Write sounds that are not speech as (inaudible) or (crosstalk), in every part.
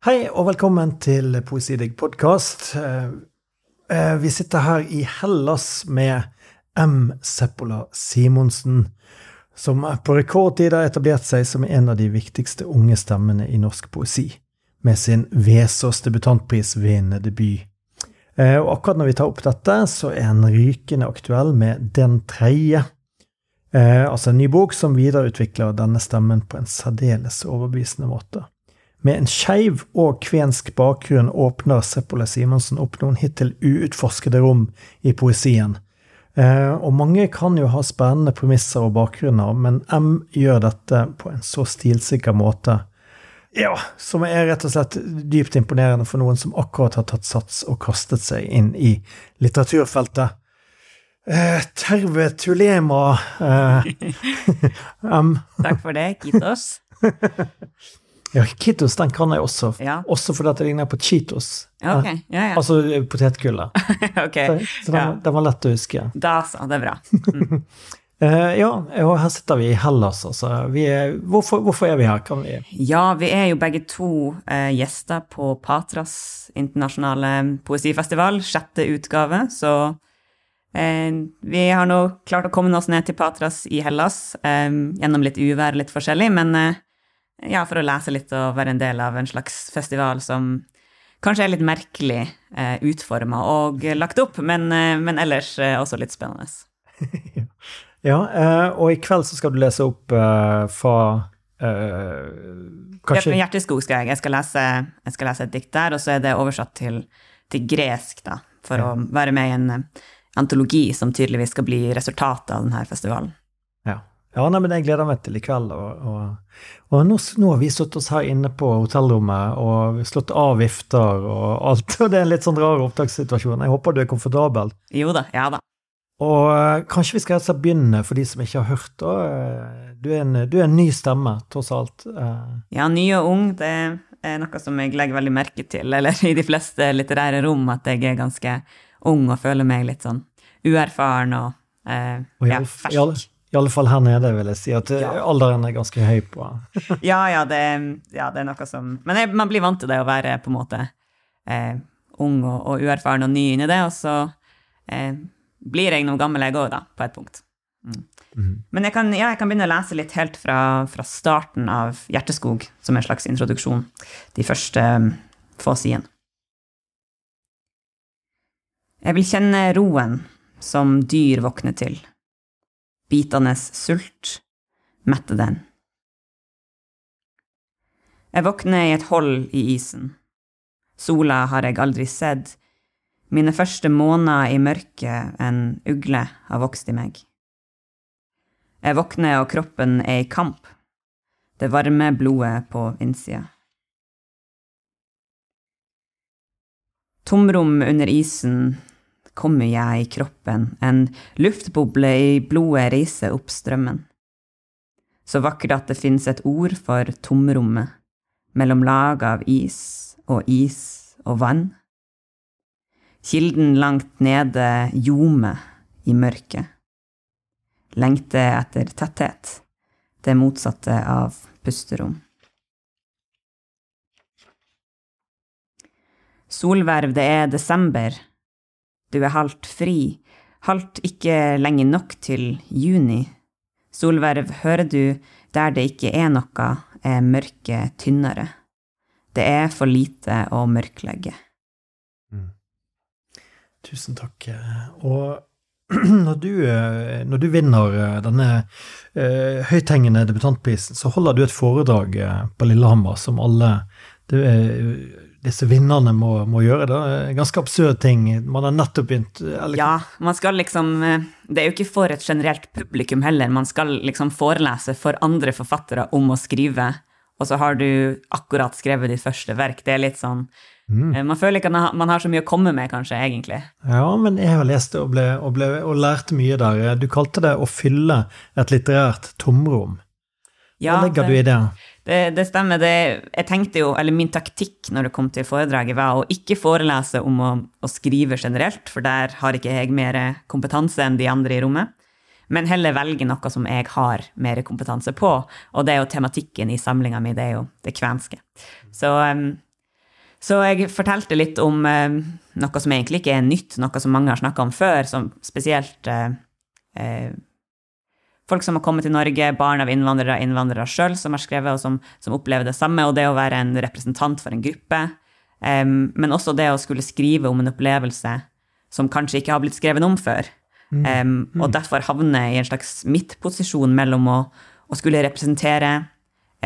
Hei og velkommen til Poesidigg podkast. Vi sitter her i Hellas med M. Seppola Simonsen, som på rekordtid har etablert seg som en av de viktigste unge stemmene i norsk poesi, med sin Vesås debutantprisvinnende debut. Og akkurat når vi tar opp dette, så er han rykende aktuell med Den tredje. Altså en ny bok som videreutvikler denne stemmen på en særdeles overbevisende måte. Med en skeiv og kvensk bakgrunn åpner Seppola Simonsen opp noen hittil uutforskede rom i poesien. Eh, og mange kan jo ha spennende premisser og bakgrunner, men M gjør dette på en så stilsikker måte. Ja, som er rett og slett dypt imponerende for noen som akkurat har tatt sats og kastet seg inn i litteraturfeltet. Eh, terve tulema, eh, (laughs) (laughs) M. Takk for det, Kitos. (laughs) Ja, Kittos den kan jeg også. Ja. Også fordi det ligner på Cheetos. Okay. ja, ja. Altså potetgullet. (laughs) ok, Så, så den, den var lett å huske. Da så, det er bra. Mm. (laughs) uh, ja, og her sitter vi i Hellas, altså. Vi er, hvorfor, hvorfor er vi her? Kan vi Ja, vi er jo begge to uh, gjester på Patras internasjonale poesifestival, sjette utgave, så uh, vi har nå klart å komme oss ned til Patras i Hellas, eh, gjennom litt uvær, litt forskjellig, men eh, ja, for å lese litt og være en del av en slags festival som kanskje er litt merkelig eh, utforma og lagt opp, men, eh, men ellers eh, også litt spennende. (laughs) Ja, eh, og i kveld så skal du lese opp eh, fra eh, Kanskje Hjerte- Hjerteskog skal jeg. Jeg skal, lese, jeg skal lese et dikt der, og så er det oversatt til, til gresk, da, for Ja. å være med i en antologi som tydeligvis skal bli resultatet av denne festivalen. Ja. Nei, men jeg gleder meg til i kveld. Og, og, og nå, nå har vi satt oss her inne på hotellrommet og slått av vifter og alt. (laughs) Og det er en litt sånn rar opptakssituasjon. Jeg håper du er komfortabel. Jo da, ja da. Og eh, kanskje vi skal begynne, for de som ikke har hørt. Eh, Du, er en, du er en ny stemme, tross alt. Eh, Ja, ny og ung, det er noe som jeg legger veldig merke til, eller (laughs) i de fleste litterære rom, at jeg er ganske ung og føler meg litt sånn uerfaren og, eh, og ja, fersk. I alle fall her nede, vil jeg si. At eh, Ja. alderen er ganske høy på (laughs) Ja, ja, det, ja, det er noe som Men jeg, man blir vant til det å være på en måte eh, ung og, og uerfaren og ny inni det, og så eh, blir jeg noe gammel jeg òg, da, på et punkt. Mm. Mhm. Men jeg kan, ja, jeg kan begynne å lese litt helt fra, fra starten av Hjerteskog, som en slags introduksjon. De første um, få sidene. Jeg vil kjenne roen som dyr våkner til. Bitende sult, mette den. Jeg våkner i et hold i isen. Sola har jeg aldri sett. Mine første måneder i mørket en ugle har vokst i meg. Jeg våkner og kroppen er i kamp. Det varme blodet på innsida. Tomrom under isen kommer jeg i kroppen, en luftboble i blodet reiser opp strømmen. Så vakkert at det finnes et ord for tomrommet, mellom lag av is og is og vann. Kilden langt nede ljomer i mørket. Lengte etter tetthet, det motsatte av pusterom. Solverv, det er desember. Du er halvt fri, halvt ikke lenge nok til juni. Solverv, hører du, der det ikke er noe, er mørket tynnere. Det er for lite å mørklegge. Tusen takk. Og (clears throat) når du, eh, når du vinner eh, denne uh, høythengende debutantprisen, så holder du et foredrag på Lillehammer som alle det, disse vinnerne må, må gjøre. Det er ganske absurd ting. Man har nettopp begynt eller, Ja, man skal liksom eh, Det er jo ikke for et generelt publikum heller. Man skal liksom forelese for andre forfattere om å skrive, og så har du akkurat skrevet ditt første verk. Det er litt sånn Mm. eh, Man føler ikke at man har så mye å komme med, kanskje, egentlig. Ja, men jeg har lest det og, ble, og, ble, og lærte mye der. Du kalte det å fylle et litterært tomrom. Hva legger du i det? Det, det stemmer. Det, jeg tenkte jo, eller Min taktikk når det kom til foredraget, var å ikke forelese om å, å skrive generelt, for der har ikke jeg mer kompetanse enn de andre i rommet. Men heller velge noe som jeg har mer kompetanse på, og det er jo tematikken i samlinga mi, det er jo det kvenske. Så, Så jeg fortalte litt om noe som egentlig ikke er nytt, noe som mange har snakka om før, som spesielt eh, eh, folk som har kommet til Norge, barn av innvandrere, innvandrere sjøl, som har skrevet, og som, som, opplever det samme, og det å være en representant for en gruppe. Um, men også det å skulle skrive om en opplevelse som kanskje ikke har blitt skrevet om før. Mm. Mm. og derfor havne i en slags midtposisjon mellom å, å skulle representere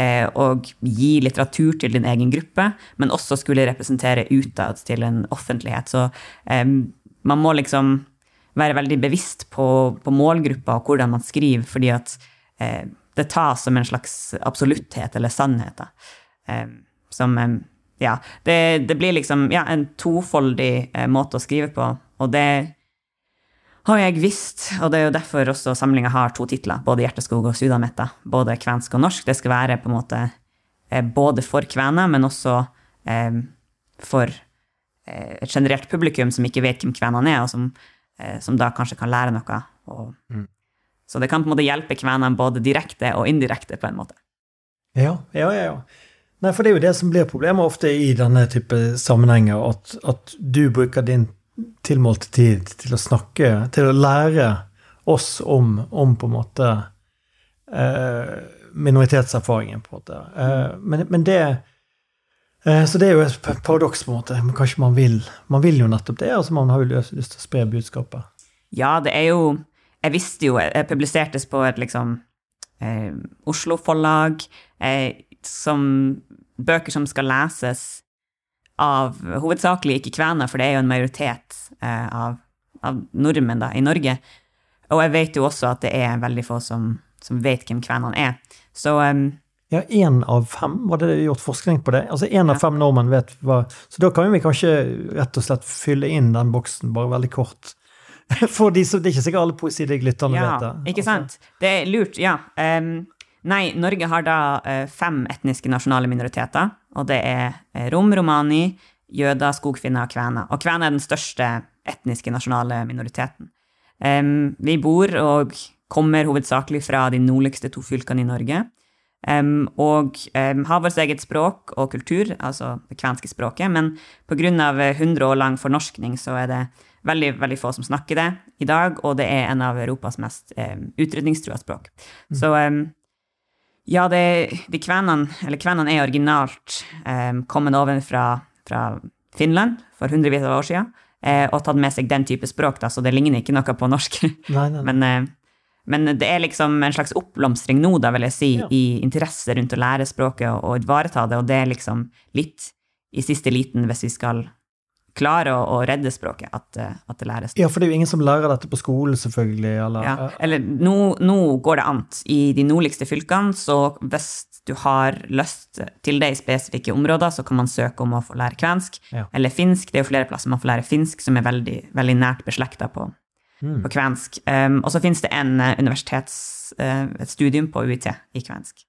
eh, og gi litteratur til din egen gruppe, men også skulle representere utad til en offentlighet. Så um, man må liksom være veldig bevisst på, på målgruppa og hvordan man skriver, fordi at eh, det tas som en slags absolutthet eller sannhet. Eh, som eh, Ja, det, det, blir liksom ja, en tofoldig eh, måte å skrive på, og det har jeg visst, og det er jo derfor også samlinga har to titler, både Hjerteskog og Sudametta, både kvensk og norsk. Det skal være på en måte eh, både for kvener, men også eh, for et generelt publikum som ikke vet hvem kvenene er, og som som da kanskje kan lære noe. Mm. Så det kan på en måte hjelpe kvenene både direkte og indirekte, på en måte. Ja, ja, ja. ja. Nei, for det er jo det som blir problemet ofte i denne type sammenhenger, at, at du bruker din tilmålte tid til å snakke, til å lære oss om, om på en måte eh, minoritetserfaringen, på en måte. Eh, men, men det Eh, så det er jo et paradoks, på en måte. Men kanskje man vil Man vil jo nettopp det. altså Man har jo lyst til å spre budskapet. Ja, det er jo Jeg visste jo Jeg publisertes på et liksom eh, Oslo-forlag. Eh, som Bøker som skal leses av hovedsakelig ikke kvener, for det er jo en majoritet eh, av, av, nordmenn da, i Norge. Og jeg vet jo også at det er veldig få som, som vet hvem kvenene er. Så um, ja, én av fem, var det gjort forskning på det? Altså én av fem nordmenn vet hva Så da kan vi kanskje rett og slett fylle inn den boksen bare veldig kort. (laughs) For de som, det er ikke sikkert alle poesilytterne ja, vet det. Ikke sant. Det er lurt, ja. Um, nei, Norge har da uh, fem etniske nasjonale minoriteter, og det er uh, rom, romani, jøder, skogfinner og kvener. Og kvener er den største etniske nasjonale minoriteten. Um, vi bor og kommer hovedsakelig fra de nordligste to fylkene i Norge. Um, og um, har vårt eget språk og kultur, altså det kvenske språket, men pga. 100 år lang fornorskning så er det veldig veldig få som snakker det i dag, og det er en av Europas mest um, utrydningstrua språk. Mm. Så ja, det, de kvenene, eller kvenene er originalt um, kommet over fra, fra, Finland for hundrevis av år siden, uh, og tatt med seg den type språk, da, så det ligner ikke noe på norsk. Nei, nei, nei. (laughs) Men uh, men det er liksom en slags oppblomstring nå, da, vil jeg si, ja. i interesse rundt å lære språket og, og ivareta det, og det er liksom litt i siste liten hvis vi skal klare å, å redde språket, at, eh, at, det læres. Ja, for det er jo ingen som lærer dette på skolen, selvfølgelig. Eller, ja, eller nå, nå, går det an. I de nordligste fylkene, så hvis du har lyst til det i spesifikke områder, så kan man søke om å få lære kvensk. Ja. Eller finsk. Det er jo flere plasser man får lære finsk, som er veldig, veldig nært beslekta på, mm. på kvensk. Um, og så finnes det en uh, universitets, uh, et studium på UiT i kvensk.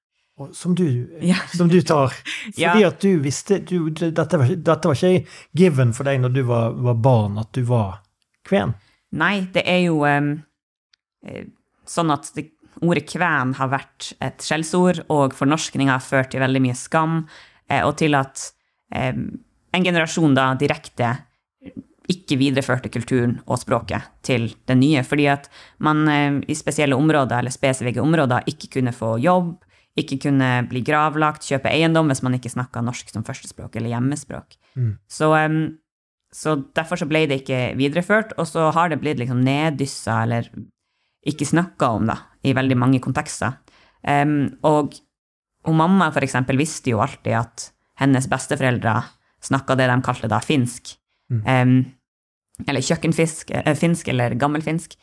Som du, ja. som du tar. (laughs) Fordi ja. at du visste du, dette, var, dette, var, ikke given for deg når du var, var, barn, at du var kven? Nei, det er jo um, sånn at det, ordet kven har vært et skjellsord, og fornorskning har ført til veldig mye skam, og til at um, en generasjon da direkte ikke videreførte kulturen og språket til det nye, fordi at man eh, i spesielle områder eller spesifikke områder ikke kunne få jobb, ikke kunne bli gravlagt, kjøpe eiendom hvis man ikke snakka norsk som førstespråk eller hjemmespråk. Mm. Så, så, derfor så ble det ikke videreført, og så har det blitt liksom neddyssa eller ikke snakka om da, i veldig mange kontekster. Um, og, og mamma for eksempel visste jo alltid at hennes besteforeldre snakka det de kalte da finsk. Mm. Um, eller kjøkkenfisk, äh, finsk eller gammelfinsk.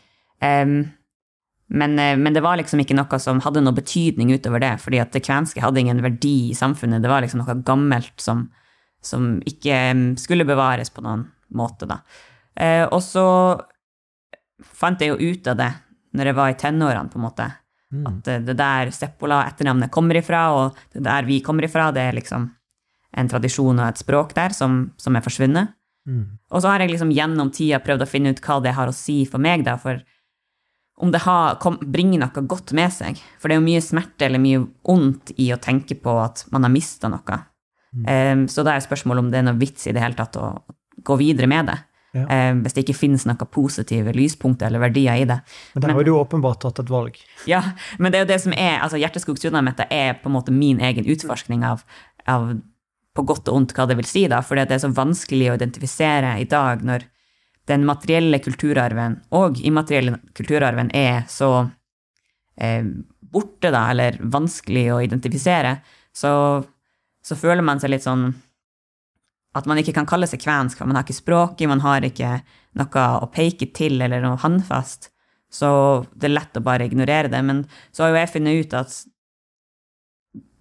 Um, men, uh, men, det var liksom ikke noe som hadde noe betydning utover det, fordi at det kvenske hadde ingen verdi i samfunnet. Det var liksom noe gammelt som, som ikke skulle bevares på noen måte, da. Uh, og så fant jeg jo ut av det når jeg var i tenårene, på en måte. Mm. At det, det der Seppola, etternavnet, kommer ifra, og det der vi kommer ifra, det er liksom en tradisjon og et språk der som, som er forsvunnet. Mm. Og så har jeg liksom gjennom tida prøvd å finne ut hva det har å si for meg, da, for om det har, kom, bringer noe godt med seg. For det er jo mye smerte eller mye ondt i å tenke på at man har mista noe. Um, så da er spørsmålet om det er noe vits i det hele tatt å gå videre med det. Ja. Um, hvis det ikke finnes noen positive lyspunkter eller verdier i det. Men der har du åpenbart tatt et valg. Ja, men det er jo det som er altså Hjerteskog mitt er på en måte min egen utforskning av, av på godt og ondt hva det vil si, da, fordi det er så vanskelig å identifisere i dag når den materielle kulturarven og immaterielle kulturarven er så eh, borte, da, eller vanskelig å identifisere, så, så, føler man seg litt sånn at man ikke kan kalle seg kvensk, for man har ikke språket, man har ikke noe å peke til eller noe håndfast. Så det er lett å bare ignorere det. Men så har jo jeg funnet ut at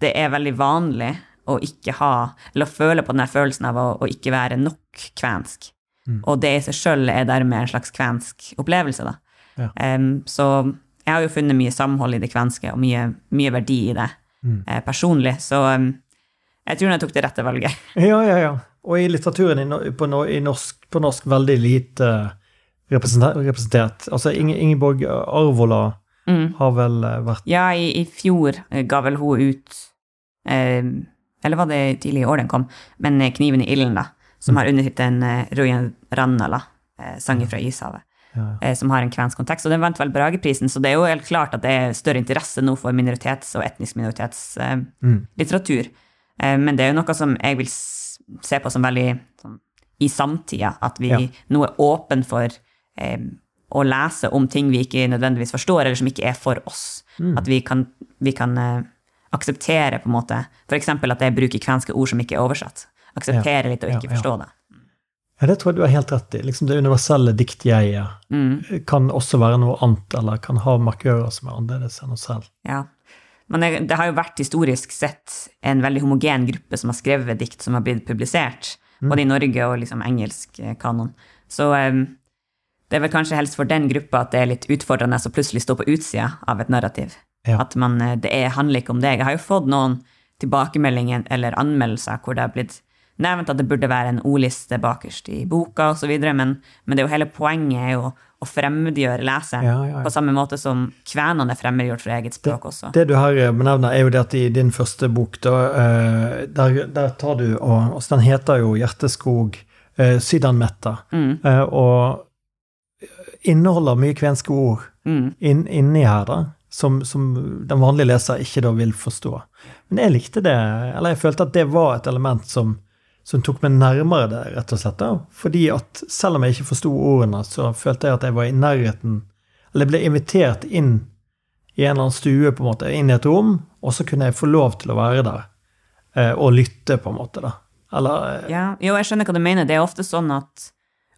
det er veldig vanlig å ikke ha, eller å føle på den følelsen av å, å, ikke være nok kvensk. Mm. Og det i seg sjøl er dermed en slags kvensk opplevelse, da. Ja. Um, så jeg har jo funnet mye samhold i det kvenske, og mye, mye verdi i det mm. uh, personlig. Så um, jeg tror jeg tok det rette valget. (laughs) Ja, ja, ja. Og i litteraturen i, på, i norsk, på, norsk, veldig lite representert. Altså Ingeborg Arvola mm. har vel eh, vært Ja, i, i fjor ga vel hun ut eh, eller var det tidlig i år den kom, men 'Kniven i ilden', da, som mm. har undertittelen uh, Rujan Rannala, uh, sanger fra Ishavet. Ja, ja. Uh, som har en kvensk kontekst. Og den vant vel Brageprisen, så det er jo helt klart at det er større interesse nå for minoritets- og etnisk minoritetslitteratur. Mm. men det er jo noe som jeg vil se på som veldig som, i samtida, at vi ja. nå er åpen for å lese om ting vi ikke nødvendigvis forstår, eller som ikke er for oss. Mm. At vi kan, vi kan akseptere på en måte f.eks. at jeg bruker kvenske ord som ikke er oversatt. Akseptere litt og ikke ja, forstå det. Ja, Det tror jeg du har helt rett i. Liksom Det universelle diktjeget mm. kan også være noe annet, eller kan ha markører som er annerledes enn oss selv. Ja, men det har jo vært historisk sett en veldig homogen gruppe som har skrevet dikt som har blitt publisert, mm. både i Norge og liksom engelsk eh, kanon. Så um, det er vel kanskje helst for den gruppa at det er litt utfordrende å plutselig stå på utsida av et narrativ. Ja. At man, eh, det er, handler ikke om deg. Jeg har jo fått noen tilbakemeldinger eller anmeldelser hvor det har blitt nevnt at det burde være en ordliste bakerst i boka osv., men, men det er jo hele poenget er jo å fremmedgjøre leseren ja, ja, på samme måte som kvenene er fremmedgjort for eget språk også. Det, det du her benevner, er jo det at i din første bok, da, eh, der, der tar du og altså Den heter jo 'Hjerteskog eh, Sydanmetta', mm. og inneholder mye kvenske ord mm. inn, inni her, da som, som, den vanlige leser ikke da vil forstå. Men jeg likte det, eller jeg følte at det var et element som, som tok meg nærmere det, rett og slett. da. Fordi at selv om jeg ikke forsto ordene, så følte jeg at jeg var i nærheten Eller jeg ble invitert inn i en eller annen stue, på en måte, inn i et rom, og så kunne jeg få lov til å være der eh, og lytte, på en måte. da. Eller eh, Ja, jo, jeg skjønner hva du mener. Det er ofte sånn at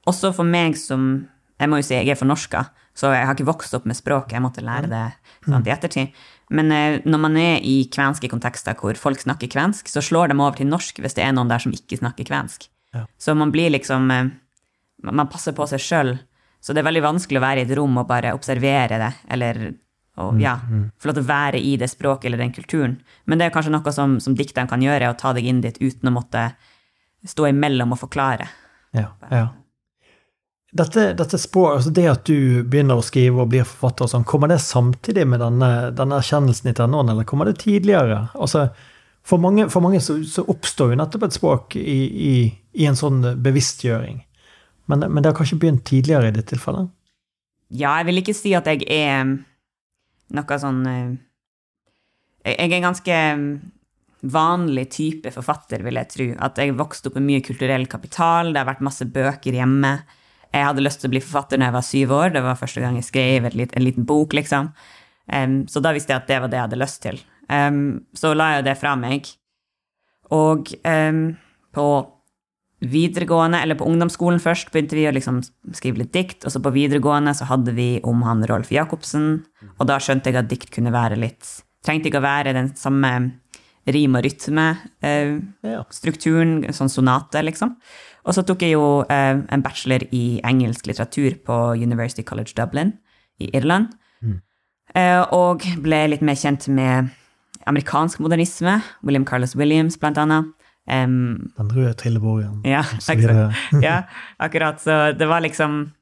også for meg som Jeg må jo si jeg er fornorska, så jeg har ikke vokst opp med språket. Jeg måtte lære det sant, i ettertid. Men eh, når man er i kvenske kontekster hvor folk snakker kvensk, så slår de over til norsk hvis det er noen der som ikke snakker kvensk. Ja. Så man blir liksom eh, Man passer på seg sjøl. Så det er veldig vanskelig å være i et rom og bare observere det, eller og, mm, ja, mm. få lov til å være i det språket eller den kulturen. Men det er kanskje noe som, som dikteren kan gjøre, å ta deg inn dit uten å måtte stå imellom og forklare. Ja, ja. Dette, dette spår, altså det at du begynner å skrive og blir forfatter, og sånn, kommer det samtidig med denne, denne erkjennelsen i tenårene, eller kommer det tidligere? Altså, for mange, for mange så, så, oppstår jo nettopp et språk i, i, i en sånn bevisstgjøring. Men, men, det har kanskje begynt tidligere i ditt tilfelle? Ja, jeg vil ikke si at jeg er noe sånn eh, Jeg er en ganske vanlig type forfatter, vil jeg tro. At jeg vokste opp med mye kulturell kapital, det har vært masse bøker hjemme. Jeg hadde lyst til å bli forfatter da jeg var syv år. Det var første gang jeg skrev en liten bok, liksom. Um, så da visste jeg at det var det jeg hadde lyst til. Um, så la jeg det fra meg. Og um, på videregående, eller på ungdomsskolen først, begynte vi å liksom skrive litt dikt. Og så på videregående så hadde vi om han Rolf Jacobsen. Og da skjønte jeg at dikt kunne være litt Trengte ikke å være den samme rim- og rytmestrukturen, uh, ja. sånn sonate, liksom. Og så tok jeg jo eh, en bachelor i engelsk litteratur på University College Dublin i Irland. Mm. Eh, og ble litt mer kjent med amerikansk modernisme. William Carlos Williams, blant annet. Um, Den røde trillebåren. Ja, (laughs) (laughs) ja, akkurat. Så det var liksom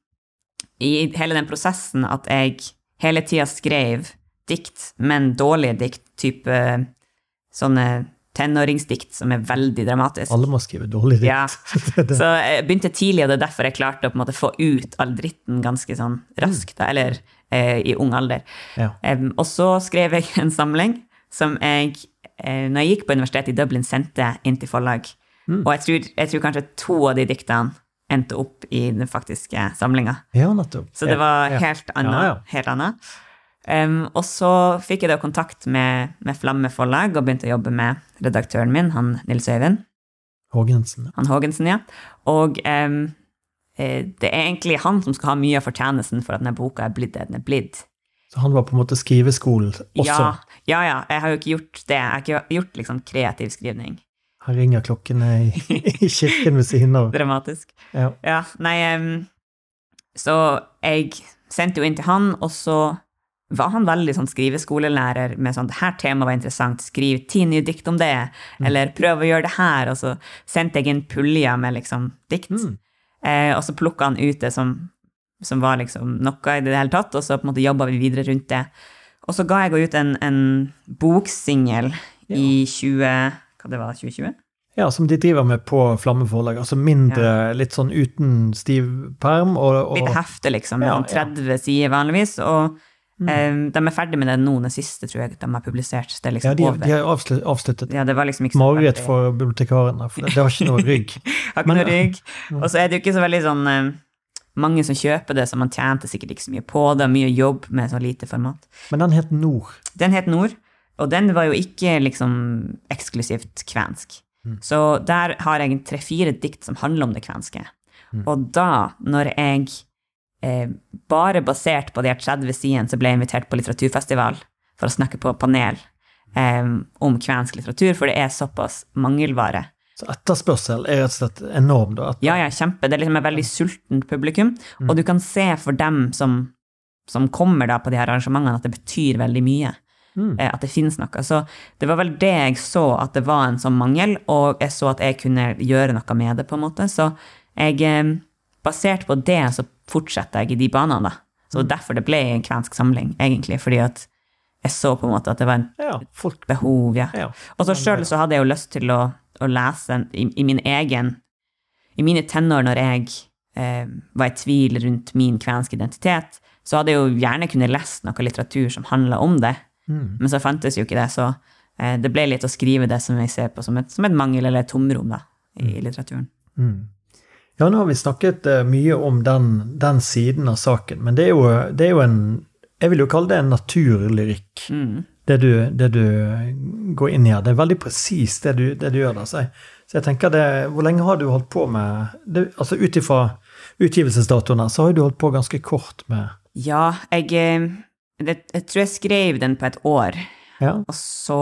i hele den prosessen at jeg hele tida skrev dikt, men dårlige dikt, type sånne tenåringsdikt som er veldig dramatisk. Alle må skrive dårlig dikt. Ja. (laughs) Så jeg begynte tidlig, og det er derfor jeg klarte å måte få ut all dritten ganske sånn raskt, da, eller eh, i ung alder. Ja. Em, og så skrev jeg (laughs) en samling som jeg, eh, når jeg gikk på universitetet i Dublin, sendte inn til forlag. Mm. Og jeg tror, jeg tror kanskje to av de diktene endte opp i den faktiske samlinga. Ja, nettopp. Så det var helt annet. Ja, ja. Helt annet. Em, og så fikk jeg da kontakt med, med Flamme forlag og begynte å jobbe med redaktøren min, han Nils Øyvind. Hågensen. Han Haagensen, ja. Og eh, det er egentlig han som skal ha mye av fortjenesten for at denne boka er blitt det den er blitt. Så han var på en måte skriveskolen også. Ja, ja, ja. Jeg har jo ikke gjort det. Jeg har ikke gjort liksom kreativ skrivning. Her ringer klokkene i, i kirken ved siden av. (laughs) Dramatisk. Ja. Ja, nei um, Så jeg sendte jo inn til han, og så var han veldig sånn skriveskolelærer med sånn her temaet var interessant, skriv ti nye dikt om det', eller 'prøv å gjøre det her', og så sendte jeg inn puljer med liksom dikt. Mm. Eh, og så plukka han ut det som, som var liksom noe i det hele tatt, og så på en måte jobba vi videre rundt det. Og så ga jeg ut en, en boksingel i 20... Hva det var 2020? ja, som de driver med på Flamme forlag. Altså mindre, litt sånn uten stiv perm. Og, og, Litt hefte, liksom, Ja, sånn 30 sider vanligvis. Og eh, de er ferdig med det nå, det siste tror jeg de har publisert. Det er ja, liksom de, over. de har avslut, avsluttet. Ja, det var liksom ikke så Mareritt for bibliotekarene, for det, det har ikke noe (laughs) rygg. Har ikke noe rygg. Og så er det jo ikke så veldig sånn Mange som kjøper det, så man tjente sikkert ikke så mye på det. Mye jobb med så lite format. Men den het Nord. Den het Nord, og den var jo ikke liksom eksklusivt kvensk. Så der har jeg tre-fire dikt som handler om det kvenske. Og da, når jeg eh, bare basert på de her 30 sidene, så ble jeg invitert på litteraturfestival for å snakke på panel eh, om kvensk litteratur, for det er såpass mangelvare. Så etterspørsel er rett og slett enorm. da. Ja, ja, kjempe. Det er liksom et veldig sultent publikum, og du kan se for dem som, som kommer da på de her arrangementene, at det betyr veldig mye. Mm. eh, At det finnes noe. Så det var vel det jeg så, at det var en sånn mangel, og jeg så at jeg kunne gjøre noe med det, på en måte. Så jeg, eh, basert på det, så fortsetter jeg i de banene, da. Så derfor det ble en kvensk samling, egentlig, fordi at jeg så på en måte at det var en ja, folk, behov, ja. ja. Og så sjøl så hadde jeg jo lyst til å, å lese i, i min egen I mine tenår, når jeg eh, var i tvil rundt min kvenske identitet, så hadde jeg jo gjerne kunnet lest noe litteratur som handla om det, Mm. men så fantes jo ikke det, så eh, det ble litt å skrive det som jeg ser på som et, som et mangel eller et tomrom da, i litteraturen. Mm. Ja, nå har vi snakket eh, mye om den, den siden av saken, men det er, jo, det er jo en Jeg vil jo kalle det en naturlyrikk, Mm. det, du, det du går inn i her. Det er veldig presist, det, du- det du gjør der. Så jeg, så jeg tenker det Hvor lenge har du holdt på med det, Altså ut ifra utgivelsesdatoen her, så har du holdt på ganske kort med Ja, jeg, eh, jeg tror jeg skrev den på et år, Ja, og så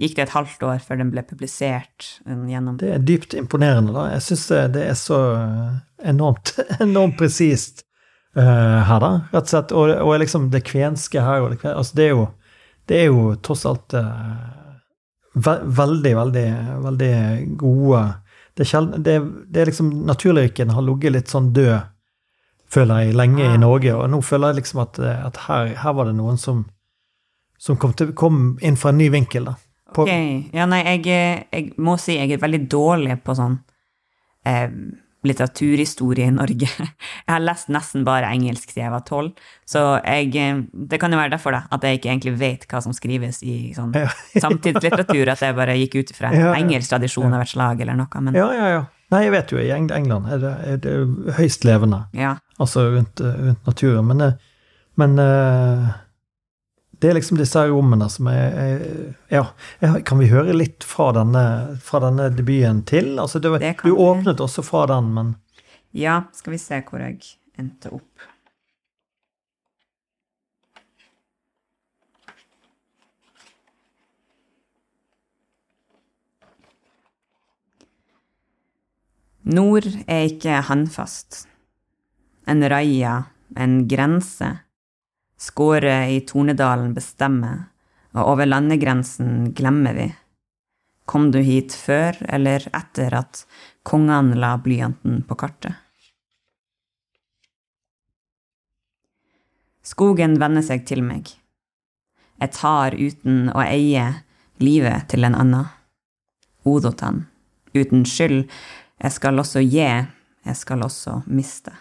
gikk det et halvt år før den ble publisert gjennom det er dypt imponerende, da. Jeg syns det, er så eh, enormt, (laughs) enormt presist uh, her, da, rett og slett. Og, og liksom det kvenske her og det, kvenske altså det er jo Det er jo tross alt uh, ve veldig, veldig, veldig gode Det er, sjelden, det, det er liksom Naturlyrikken har ligget litt sånn død, føler jeg, lenge i Norge, og nå føler jeg liksom at, at her, her var det noen som som kom, til, kom inn fra en ny vinkel, da. På, Ok, ja nei, jeg, jeg må si jeg er veldig dårlig på sånn eh, litteraturhistorie i Norge. (laughs) Jeg har lest nesten bare engelsk siden jeg var tolv, så jeg, eh, det kan jo være derfor da, at jeg ikke egentlig vet hva som skrives i sånn Ja. (laughs) samtidslitteratur, at jeg bare gikk ut fra Ja, engelsk tradisjon av et slag eller noe, men Ja, ja, ja. Nei, jeg vet jo, i England er det, er det høyst levende, ja. altså rundt, eh, rundt naturen. Men, eh, men eh, det er liksom disse rommene som er er- Ja, kan vi høre litt fra denne, fra denne debuten til? Altså, det, Det du vi. åpnet også fra den, men Ja, skal vi se hvor jeg endte opp. Nord er ikke håndfast. En raia, en grense. Skåret i Tornedalen bestemmer, og over landegrensen glemmer vi. Kom du hit før eller etter at kongene la blyanten på kartet? Skogen vender seg til meg. Jeg tar uten å eie livet til en annen. Odotan. Uten skyld, jeg skal også gi, jeg skal også miste.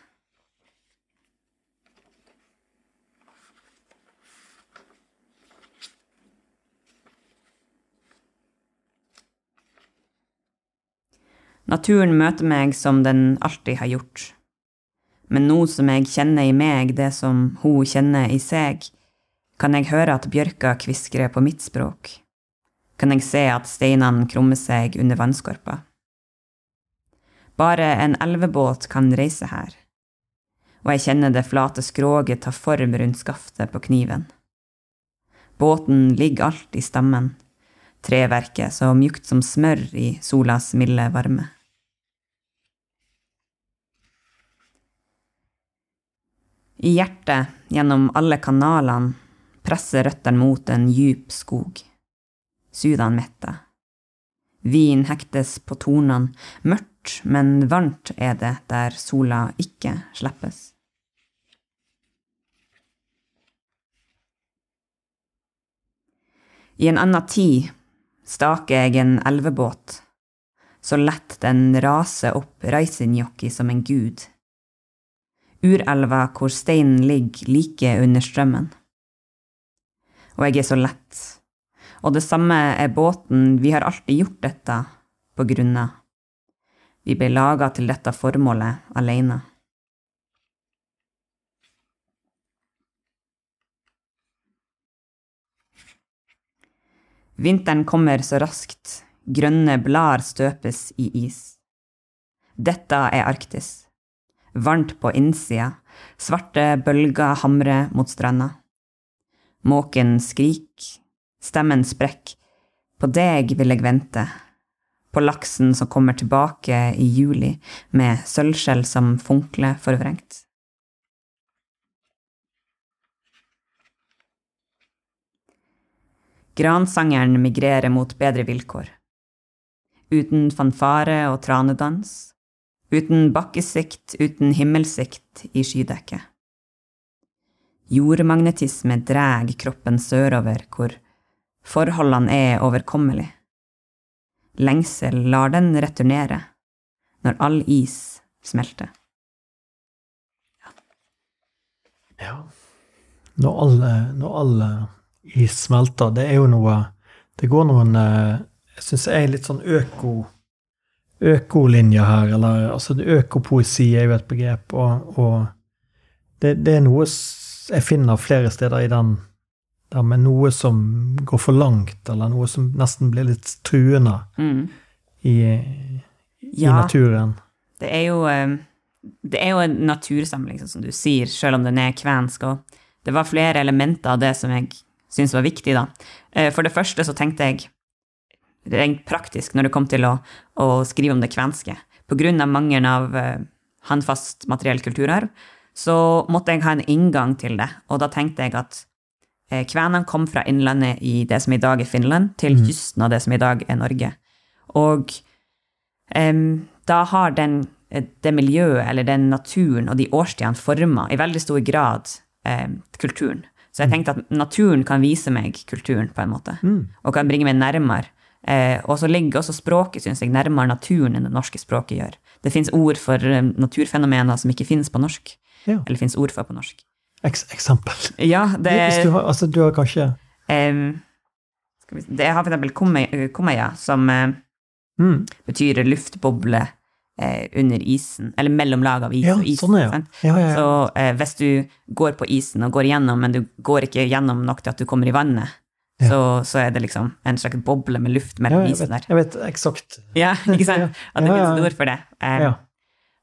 Naturen møter meg som den alltid har gjort. Men nå som jeg kjenner i meg det som hun kjenner i seg, kan jeg høre at bjørka kviskrer på mitt språk. Kan jeg se at steinene krummer seg under vannskorpa. Bare en elvebåt kan reise her, og jeg kjenner det flate skroget ta form rundt skaftet på kniven. Båten ligger alt i stammen, treverket så mjukt som smør i solas milde varme. I hjertet, gjennom alle kanalene, presser røttene mot en djup skog. Sudan metter. Vin hektes på tornene, mørkt, men varmt er det der sola ikke slippes. I en annen tid staker jeg en elvebåt, så lett den raser opp Reisinjoki som en gud. Urelva hvor steinen ligger like under strømmen. Og jeg er så lett. Og det samme er båten, vi har alltid gjort dette på grunna. Vi ble laga til dette formålet alene. Vinteren kommer så raskt, grønne blader støpes i is. Dette er Arktis. Varmt på innsida, svarte bølger hamrer mot stranda. Måken skrik, stemmen sprekk. På deg vil jeg vente, på laksen som kommer tilbake i juli med sølvskjell som funkler forvrengt. Gransangeren migrerer mot bedre vilkår. Uten fanfare og tranedans, uten bakkesikt, uten himmelsikt i skydekket. Jordmagnetisme drar kroppen sørover, hvor forholdene er overkommelige. Lengsel lar den returnere, når all is smelter. Ja. Når alle, når alle is smelter, det er jo noe Det går noen eh, Jeg syns jeg er litt sånn øko økolinje her, eller altså Økopoesi er jo et begrep, og, og det, det, er noe jeg finner flere steder i den der med noe som går for langt, eller noe som nesten blir litt truende Mm. i, i Ja. naturen. Det er jo eh, det er jo en natursamling, sånn som du sier, selv om den er kvensk. Og det var flere elementer av det som jeg syntes var viktig, da. Eh, For det første så tenkte jeg rent praktisk når det kom til å, å skrive om det kvenske. Av mangelen av uh, håndfast materiell kulturarv, så måtte jeg ha en inngang til det. Og da tenkte jeg at uh, kvenene kom fra innlandet i det som i dag er Finland, til kysten av det som i dag er Norge. Og um, da har den, eh, det miljøet eller den naturen og de årstidene forma i veldig stor grad em, kulturen. Så jeg tenkte at naturen kan vise meg kulturen, på en måte, og kan bringe meg nærmere. Eh, og så ligger også språket, syns jeg, nærmere naturen enn det norske språket gjør. Det fins ord for eh, naturfenomener som ikke finnes på norsk. Ja. Eller fins ord for på norsk. Eks eksempel. Ja, det, Hvis du har, altså, du har kanskje eh, vi, det har for eksempel kumme- kummeja, som eh, mm, betyr luftboble eh, under isen, eller mellom lag av is Ja, og is. sånn er. Ja, ja, ja. Så eh, hvis du går på isen og går igjennom, men du går ikke gjennom nok til at du kommer i vannet, Ja. så, så er det liksom en slags boble med luft mellom ja, isen der. jeg vet eksakt. Ja, ikke sant? At det Ja, finnes et ord for det. Um, Ja.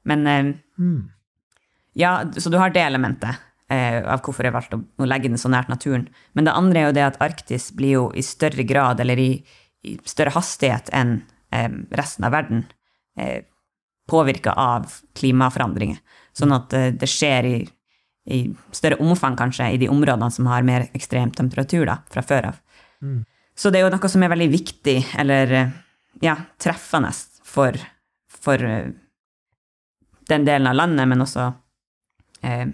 Men um, Mm. ja, så du har det elementet uh, av hvorfor jeg valgte å, å legge den så nært naturen. Men det andre er jo det at Arktis blir jo i større grad, eller i, i større hastighet enn um, resten av verden, uh, påvirka av klimaforandringer. Sånn at uh, det skjer i, i større omfang, kanskje, i de områdene som har mer ekstrem temperatur da, fra før av. Mm. Så det er jo noe som er veldig viktig, eller ja, treffende for, for eh, den delen av landet, men også eh,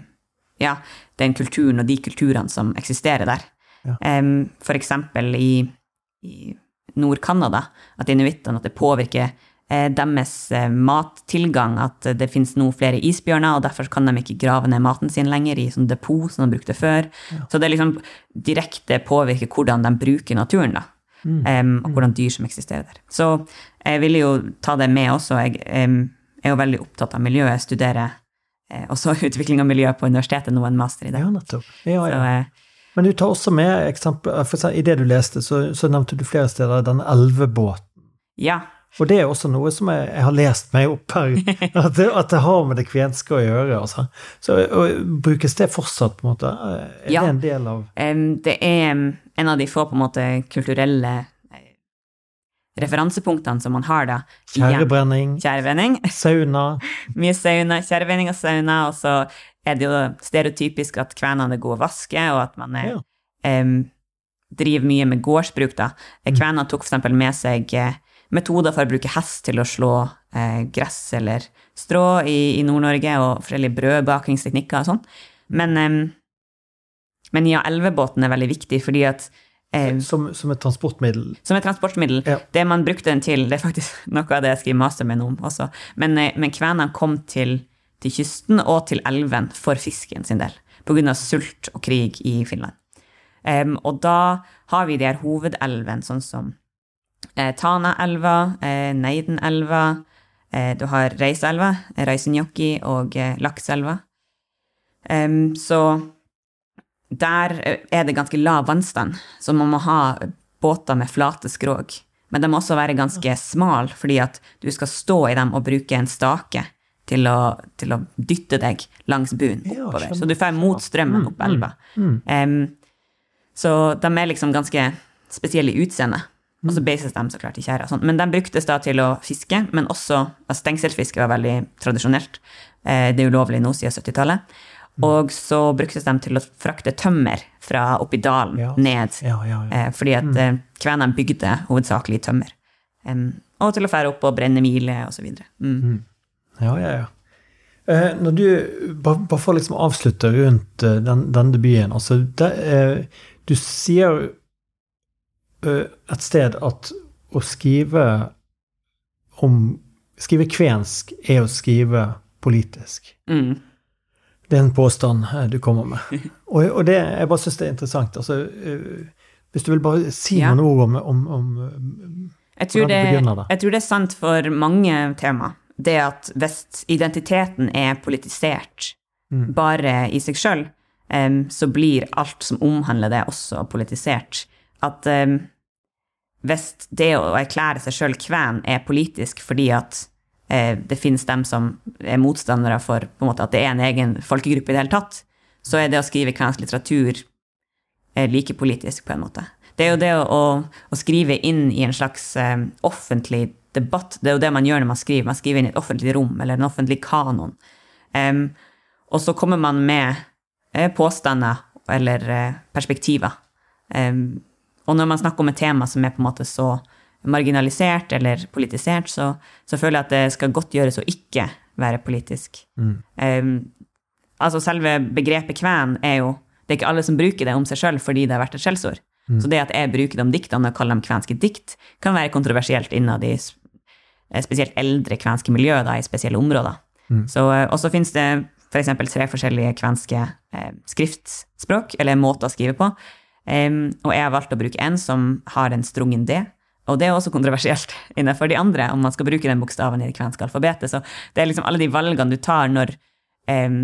ja, den kulturen og de kulturene som eksisterer der. Ja. Um, for eksempel i, i Nord-Canada, at inuittene, at det påvirker deres eh, mattilgang, at det finnes nå flere isbjørner, og derfor kan de ikke grave ned maten sin lenger i sånn depot som de brukte før. Ja. Så det liksom direkte påvirker hvordan de bruker naturen, da. Mm. Um, og hvordan dyr som eksisterer der. Så jeg ville jo ta det med også. Jeg um, er jo veldig opptatt av miljøet. Jeg studerer uh, også (laughs) utvikling av miljø på universitetet, nå en master i det. Ja, nettopp. Ja, ja. Så, uh, men du tar også med eksempel, for I det du leste, så, så nevnte du flere steder den elvebåten. Ja. Og det er også noe som jeg, jeg har lest meg opp her, (laughs) at det, at det har med det kvenske å gjøre. Altså. Så og, Brukes det fortsatt, på en måte? Er ja. det en del av um, Det er en av de få på en måte kulturelle eh, referansepunktene som man har da. Tjærebrenning. Tjærebrenning. Sauna. (laughs) Mye sauna. Tjærebrenning og sauna. Og så er det jo stereotypisk at kvenene er gode å vaske, og at man er, ja. um, driver mye med gårdsbruk. da. Mm. Kvenene tok f.eks. med seg uh, metoder for å bruke hest til å slå eh, gress eller strå i, i Nord-Norge, og forskjellige brødbakingsteknikker og sånn. Men, eh, men ja, elvebåten er veldig viktig fordi at som, som, et transportmiddel? Som et transportmiddel. Ja. Det man brukte den til, det er faktisk (laughs) noe av det jeg skriver master med om også, men, men kvenene kom til til kysten og til elven for fisken sin del, pga. sult og krig i Finland. Og da har vi de her hovedelvene, sånn som eh, Tanaelva, eh, Neidenelva, eh, du har Reiselva, Reisenjoki og eh, Lakselva. Um, så der eh, er det ganske lav vannstand, så man må ha båter med flate skrog. Men de må også være ganske smale, fordi at du skal stå i dem og bruke en stake til å, til å dytte deg langs bunnen oppover. så du får mot strømmen opp elva. Mm, um, så de er liksom ganske spesielle i utseendet. Og så beises de så klart i tjæra. Sånn. Men de bruktes da til å fiske, men også Stengselfiske var veldig tradisjonelt. Eh, det er ulovlig nå siden 70-tallet. Og så bruktes de til å frakte tømmer fra oppi dalen ja. ned. Ja, ja, eh, fordi at mm. Eh, kvenene bygde hovedsakelig tømmer. Og til å fære opp og brenne mile osv. Mm. Mm. Ja, ja, ja. Når du, bare, for å liksom avslutte rundt den, den debuten altså, det, Du sier et sted at å skrive om Skrive kvensk er å skrive politisk. Mm. Det er en påstand uh, du kommer med. (laughs) Og, og det, jeg bare syns det er interessant. Altså, hvis du vil bare si ja. noen ord om, om, om jeg tror, det, jeg tror det er sant for mange tema det at hvis identiteten er politisert mm. bare i seg sjøl, um, så blir alt som omhandler det, også politisert. At um, hvis det å erklære seg sjøl kven er politisk fordi at eh, det finnes dem som er motstandere for måte, at det er en egen folkegruppe i det hele tatt, så er det å skrive kvensk litteratur eh, like politisk, på en måte. Det er jo det å, å, å skrive inn i en slags eh, offentlig debatt. Det er jo det man gjør når man skriver. Man skriver inn i et offentlig rom eller en offentlig kanon. Um, og så kommer man med eh, påstander eller eh, perspektiver. Um, og når man snakker om et tema som er på en måte så marginalisert eller politisert, så, så føler jeg at det skal godt gjøres å ikke være politisk. Mm. Um, altså selve begrepet kven er jo Det er ikke alle som bruker det om seg sjøl fordi det har vært et skjellsord. Mm. Så det at jeg bruker de diktene og kaller dem kvenske dikt, kan være kontroversielt innad i eh, spesielt eldre kvenske miljø da, i spesielle områder. Mm. Så, eh, og så finnes det f.eks. For tre forskjellige kvenske eh, skriftspråk, eller måter å skrive på. Um, og jeg har valgt å bruke en som har en strungen D. Og det er også kontroversielt (laughs) innenfor de andre, om man skal bruke den bokstaven i det kvenske alfabetet. Så det er liksom alle de valgene du tar når, um,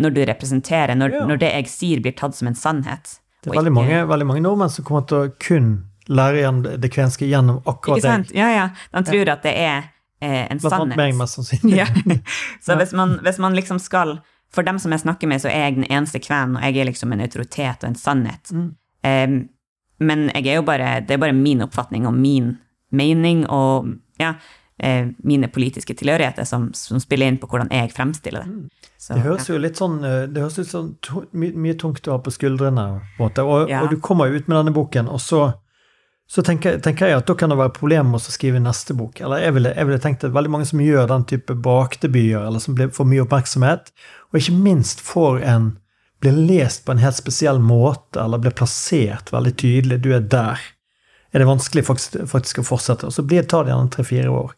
når du representerer, når, ja. når, det jeg sier, blir tatt som en sannhet. Det er veldig, ikke, mange, veldig mange, nordmenn som kommer til å kun lære igjen det kvenske gjennom akkurat ikke sant? Ja, ja. De tror at det er eh, en Blant sannhet. meg, mest sannsynlig. ja. (laughs) Så hvis man, hvis man, liksom skal For dem som jeg snakker med, så er jeg den eneste kven, og jeg er liksom en autoritet og en sannhet. Mm. Men jeg er jo bare, det er bare min oppfatning og min mening og ja, eh, mine politiske tilhørigheter som, som, spiller inn på hvordan jeg fremstiller det. Mm. Så, det høres jo litt sånn eh, det høres ut som my, mye tungt du har på skuldrene. på en måte, Og, ja. og du kommer jo ut med denne boken, og så, så tenker, tenker, jeg at da kan det være problemer med å skrive neste bok. Eller jeg ville, jeg ville tenkt at veldig mange som gjør den type bakdebyer, eller som blir, får mye oppmerksomhet, og ikke minst får en blir lest på en helt spesiell måte, eller blir plassert veldig tydelig. Du er der. er det vanskelig faktisk, faktisk å fortsette. Og så blir det, tar det gjerne tre-fire år.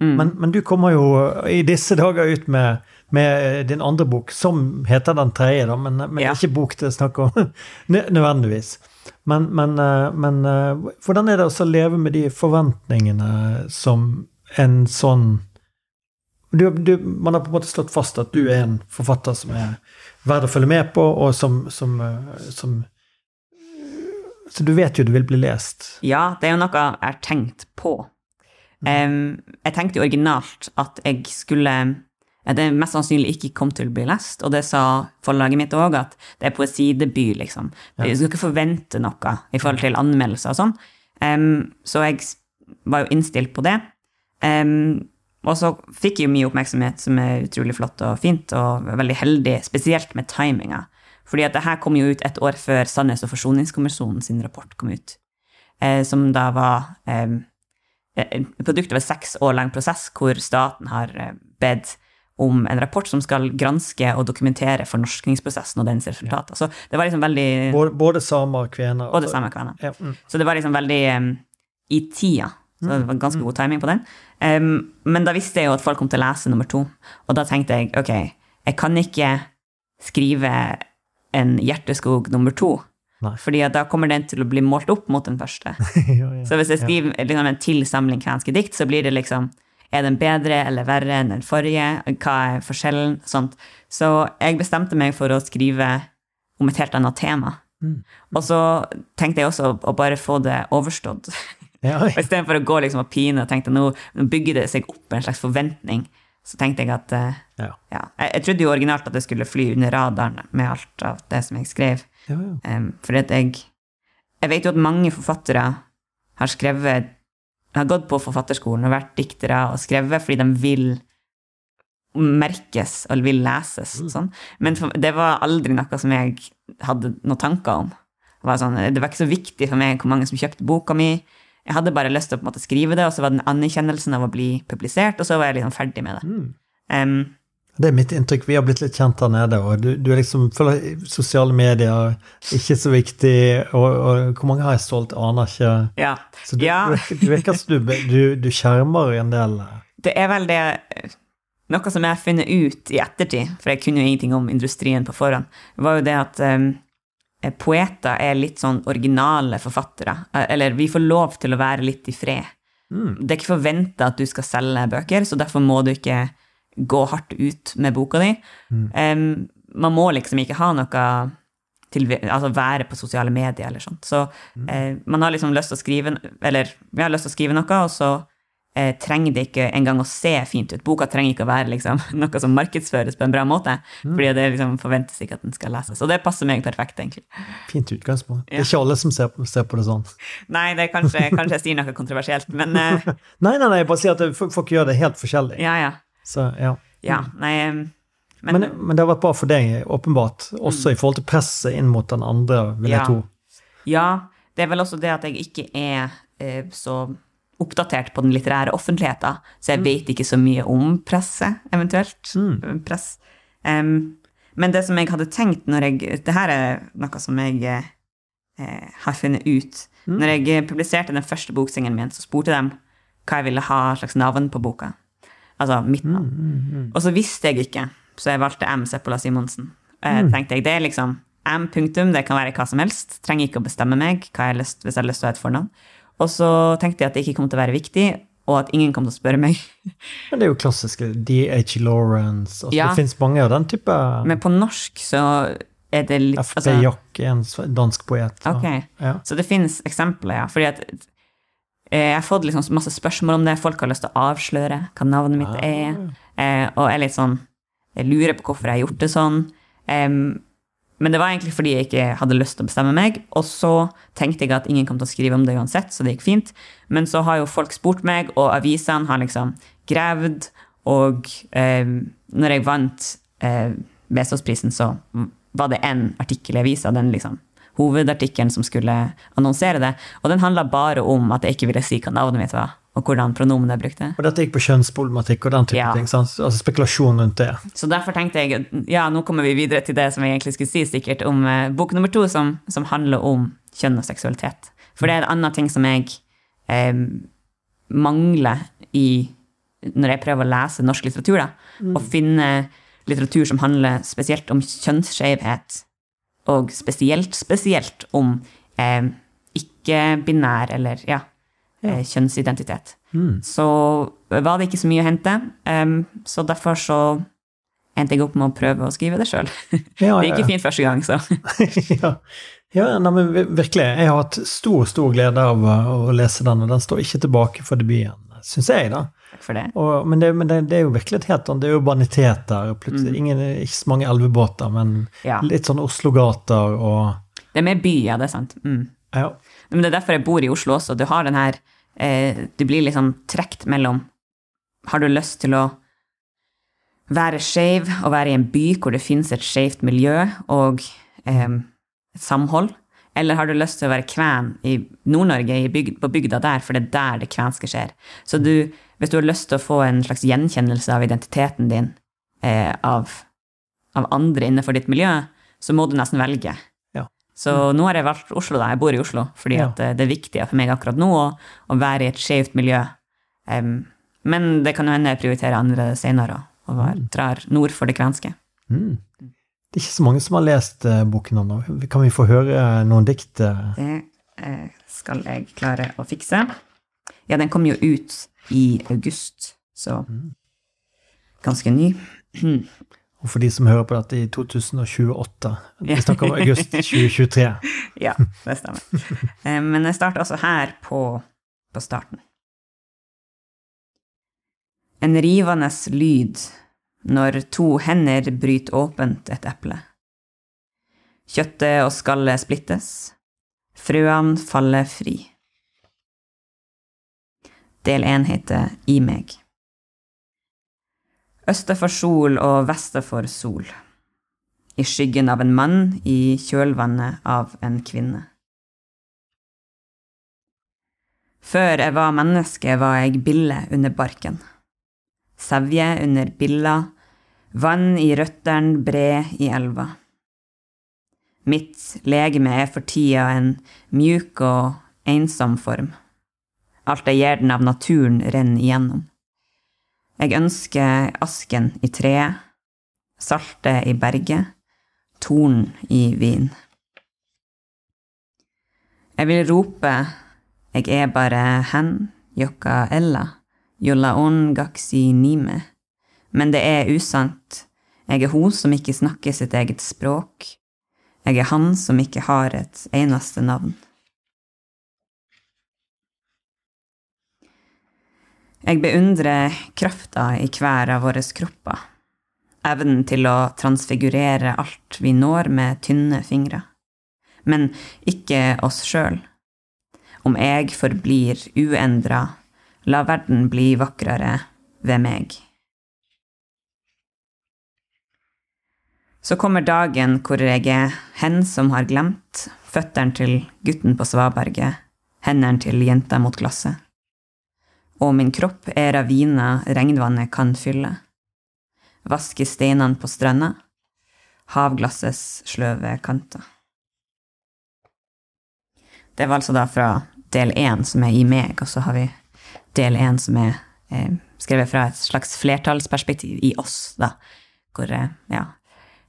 Men, men, du kommer jo i disse dager ut med, med din andre bok, som heter Den tredje, da, men, men Ja. ikke bok det er snakk om (laughs) nødvendigvis. Men, men, eh, men eh, hvordan er det å leve med de forventningene som en sånn du, du, Man har på en måte slått fast at du er en forfatter som er verd å følge med på, og som, som, eh, som Så du vet jo du vil bli lest. Ja, det er jo noe jeg har tenkt på. Um, jeg tenkte jo originalt at jeg skulle det mest sannsynlig ikke kom til å bli lest, og det sa forlaget mitt òg, at det er poesidebut, liksom. Du skal ikke forvente noe i forhold til anmeldelser og sånn. Um, så jeg var jo innstilt på det. Em, og så fikk jeg mye oppmerksomhet, som er utrolig flott og fint, og veldig heldig, spesielt med timinga. Fordi at det her kom jo ut et år før Sannhets- og forsoningskommisjonen sin rapport kom ut. Eh, som da var eh, produkt av en seks år lang prosess hvor staten har eh, bedt om en rapport som skal granske og dokumentere fornorskningsprosessen og dens resultater. Så det var liksom veldig Både, både samer og kvener. Både samme kvener. Ja, mm. Så det var liksom veldig um, i tida. Så det var ganske god timing på den. Um, men da visste jeg jo at folk kom til å lese nummer to. Og da tenkte jeg ok, jeg kan ikke skrive en Hjerteskog nummer to. Nei. Fordi da kommer den til å bli målt opp mot den første. (laughs) jo, ja. Så hvis jeg skriver liksom, en til samling kvenske dikt, så blir det liksom Er den bedre eller verre enn den forrige? Hva er forskjellen? Sånt. Så jeg bestemte meg for å skrive om et helt annet tema. Mm. Og så tenkte jeg også å bare få det overstått. Ja, Og Istedenfor å gå liksom og pine og tenkte nå, nå bygger det seg opp en slags forventning, så tenkte jeg at uh, ja. ja, jeg, jeg trodde jo originalt at det skulle fly under radaren med alt av det som jeg skrev. ja, ja. Um, for at jeg Jeg vet jo at mange forfattere har skrevet Har gått på forfatterskolen og vært diktere og skrevet fordi de vil merkes og vil leses. Mm. Sånn. Men for, det var aldri noe som jeg hadde noen tanker om. Det var, sånn, det var ikke så viktig for meg hvor mange som kjøpte boka mi. Jeg hadde bare lyst til å på en måte skrive det, og så var den anerkjennelsen av å bli publisert, og så var jeg liksom ferdig med det. Um, Det er mitt inntrykk. Vi har blitt litt kjent der nede, og du, du er liksom føler sosiale medier ikke så viktig, og, og hvor mange har jeg solgt, aner ikke. ja. Så du, Ja. du, virker- du virker som du, du, du skjermer en del. (laughs) Det er vel det Noe som jeg har funnet ut i ettertid, for jeg kunne jo ingenting om industrien på forhånd, var jo det at um, poeter er litt sånn originale forfattere. Eh, Eller vi får lov til å være litt i fred. Det er ikke forventa at du skal selge bøker, så derfor må du ikke gå hardt ut med boka di. Um, man må liksom ikke ha noe til, altså være på sosiale medier eller sånt. Så eh, man har liksom lyst til å skrive Eller vi har lyst til å skrive noe, og så eh, trenger det ikke engang å se fint ut. Boka trenger ikke å være liksom, (laughs) noe som markedsføres på en bra måte, fordi det liksom forventes ikke at den skal leses. Og det passer meg perfekt, egentlig. Fint utgangspunkt. Det er ikke alle som ser på, ser på det sånn. (laughs) Nei, det kanskje, kanskje jeg sier noe kontroversielt, men eh, (laughs) Nei, nei, nei, jeg bare sier at folk gjør det helt forskjellig. ja, ja. Så, ja. Ja, nei eh, men, Men, men det har vært bra for deg, åpenbart, også i forhold til presset inn mot den andre, vil jeg tro. Ja, det er vel også det at jeg ikke er eh, så oppdatert på den litterære offentligheten, så jeg vet ikke så mye om presset, eventuelt. Press. Um, men det som jeg hadde tenkt når jeg Det her er noe som jeg eh, har funnet ut. Når jeg eh, publiserte den første boksingen min, så spurte de hva jeg ville ha slags navn på boka. Altså mitt navn. Og så visste jeg ikke, så jeg valgte M. Seppola Simonsen. Eh, tenkte jeg, det er liksom M. punktum, det kan være hva som helst. Trenger ikke å bestemme meg hva jeg lyst, hvis jeg har lyst til å ha et fornavn. Og så tenkte jeg at det ikke kom til å være viktig, og at ingen kom til å spørre meg. (laughs) Men det er jo klassiske D.H. Lawrence altså, Ja. Det fins mange av den type Men på norsk så er det litt F.B. altså, Jack er en dansk poet. så- Ok. Ja. Så det finnes eksempler, ja. Fordi at eh, jeg har fått liksom masse spørsmål om det. Folk har lyst til å avsløre hva navnet mitt er. Eh, og jeg er litt sånn Jeg lurer på hvorfor jeg har gjort det sånn. Em, men det var egentlig fordi jeg ikke hadde lyst til å bestemme meg. Og så tenkte jeg at ingen kom til å skrive om det uansett, så det gikk fint. Men så har jo folk spurt meg, og avisene har liksom gravd. Og eh, når jeg vant eh, Vesaasprisen, så var det én artikkel i avisa, den liksom hovedartikkelen som skulle annonsere det. Og den handla bare om at jeg ikke ville si hva navnet mitt var, og hvordan pronomen jeg brukte. Og dette gikk på kjønnsproblematikk og den type Ja. ting. Sant? Altså spekulasjon rundt det. Så derfor tenkte jeg ja, nå kommer vi videre til det som jeg egentlig skulle si, sikkert om eh, bok nummer to, som, som handler om kjønn og seksualitet. For det er en annen ting som jeg eh, mangler i når jeg prøver å lese norsk litteratur, da, å finne litteratur som handler spesielt om kjønnsskjevhet, og spesielt, spesielt om eh, ikke-binær eller ja, eh, kjønnsidentitet. Så var det ikke så mye å hente, um, så derfor så endte jeg opp med å prøve å skrive det sjøl. (laughs) Ja, Det gikk jo fint første gang, så (laughs) ja, ja nei, men virkelig. Jeg har hatt stor, stor glede av å lese den, og den står ikke tilbake for debuten, syns jeg, da. Takk for det. Og, men det, men det, det er jo virkelig et helt annet. Det er urbaniteter. Plutselig, ingen, ikke så mange elvebåter, men Ja. litt sånn Oslo-gater og Det er mer by, ja, det er sant. Mm. ja. Men det er derfor jeg bor i Oslo også. Du har den her eh, Du blir liksom trukket mellom Har du lyst til å være skeiv og være i en by hvor det finnes et skeivt miljø og eh, et samhold? Eller har du lyst til å være kven i Nord-Norge, bygd, på bygda der, for det er der det kvenske skjer? Så du, hvis du har lyst til å få en slags gjenkjennelse av identiteten din eh, av, av andre innenfor ditt miljø, så må du nesten velge. Ja. Så nå har jeg valgt Oslo, da. Jeg bor i Oslo, fordi Ja. eh, det er viktig for meg akkurat nå å, å være i et skjevt miljø. Um, men det kan jo hende jeg prioriterer andre senere, og var- drar nord for det kvenske. Mm. Det er ikke så mange som har lest eh, boken ennå. Kan vi få høre noen dikt? eh? Det eh, skal jeg klare å fikse. Ja, den kom jo ut i august, så ganske ny. Og for de som hører på dette i 2028. Vi snakker om august 2023. (laughs) Ja, det stemmer. Eh, Men jeg starter altså her på, på starten. En rivende lyd når to hender bryter åpent et eple. Kjøttet og skallet splittes. Frøene faller fri. Del én I meg. Øste for sol og veste for sol i skyggen av en mann, i kjølvannet av en kvinne. Før jeg var menneske, var jeg bille under barken. Sevje under billa, vann i røttene, bre i elva. Mitt legeme er for tida en mjuk og ensom form. Alt jeg gir den av naturen, renner igjennom. Jeg ønsker asken i treet, saltet i berget, torn i vin. Jeg vil rope, jeg er bare hen, jokka ella, jolla on gaksi nime, men det er usant, jeg er hun som ikke snakker sitt eget språk, jeg er han som ikke har et eneste navn. Jeg beundrer krafta i hver av våre kropper, evnen til å transfigurere alt vi når med tynne fingre, men ikke oss sjøl. Om jeg forblir uendra, la verden bli vakrere ved meg. Så kommer dagen hvor jeg er hen som har glemt, føttene til gutten på svaberget, hendene til jenta mot glasset. Og min kropp er ravina regnvannet kan fylle. Vaske steinene på stranda, havglassets sløve kanter. Det var altså da fra del én, som er i meg, og så har vi del én, som er eh, skrevet fra et slags flertallsperspektiv i oss, da. Hvor, eh, ja,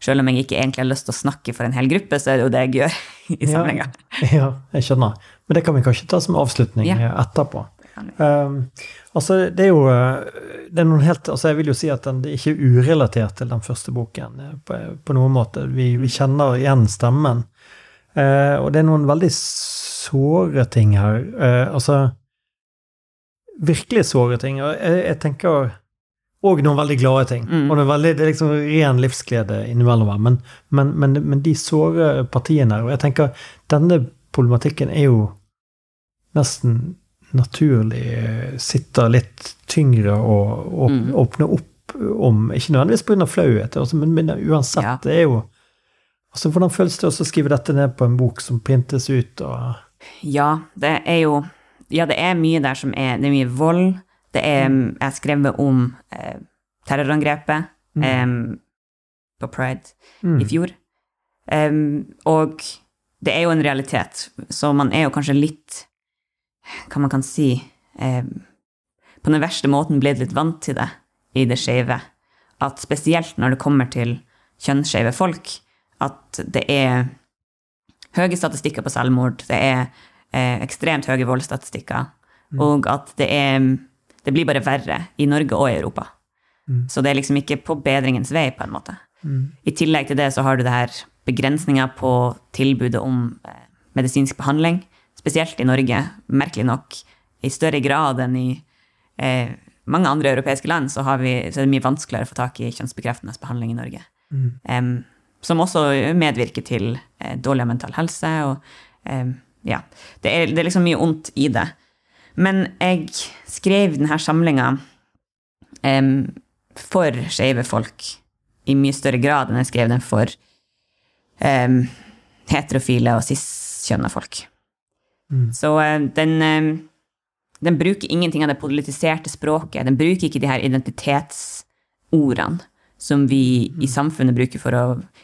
selv om jeg ikke egentlig har lyst til å snakke for en hel gruppe, så er det jo det jeg gjør (laughs) i samlinga. Ja, jeg skjønner. Men det kan vi kanskje ta som avslutning Ja. eh, etterpå. Um, altså, det er jo eh, det er noen helt, altså Jeg vil jo si at den det er ikke urelatert til den første boken eh, på, på noen måte. Vi, vi kjenner igjen stemmen. Uh, og det er noen veldig såre ting her. Uh, altså Virkelig såre ting. Og jeg, jeg tenker Og noen veldig glade ting. Mm. Og det er, veldig, det er liksom ren livsglede innimellom her. Men, men, men, men de såre partiene her Og jeg tenker denne problematikken er jo nesten naturlig sitte sitter litt tyngre og, og Mm. åpner opp om Ikke nødvendigvis pga. flauhet, altså, men, men uansett, Ja. det er jo altså Hvordan føles det å skrive dette ned på en bok som printes ut? og Ja, det er jo Ja, det er mye der som er Det er mye vold. Det er Jeg har skrevet om eh, terrorangrepet em, på Pride Mm. i fjor. Um, og det er jo en realitet, så man er jo kanskje litt Hva man kan si eh, På den verste måten blitt litt vant til det i det skeive. At spesielt når det kommer til kjønnsskeive folk, at det er høye statistikker på selvmord, det er eh, ekstremt høye voldsstatistikker, og at det er Det blir bare verre i Norge og i Europa. Så det er liksom ikke på bedringens vei, på en måte. I tillegg til det så har du det her begrensninger på tilbudet om eh, medisinsk behandling, spesielt i Norge, merkelig nok, i større grad enn i eh, mange andre europeiske land, så, har vi, så er det mye vanskeligere å få tak i kjønnsbekreftende behandling i Norge. Em, som også medvirker til eh, dårligere mental helse, og um, ja, det er, det er liksom mye ondt i det. Men jeg skrev denne samlinga um, for skeive folk i mye større grad enn jeg skrev den for um, heterofile og cis-kjønna folk. Så eh, den, eh, den bruker ingenting av det politiserte språket. Den bruker ikke de her identitetsordene som vi i samfunnet bruker for å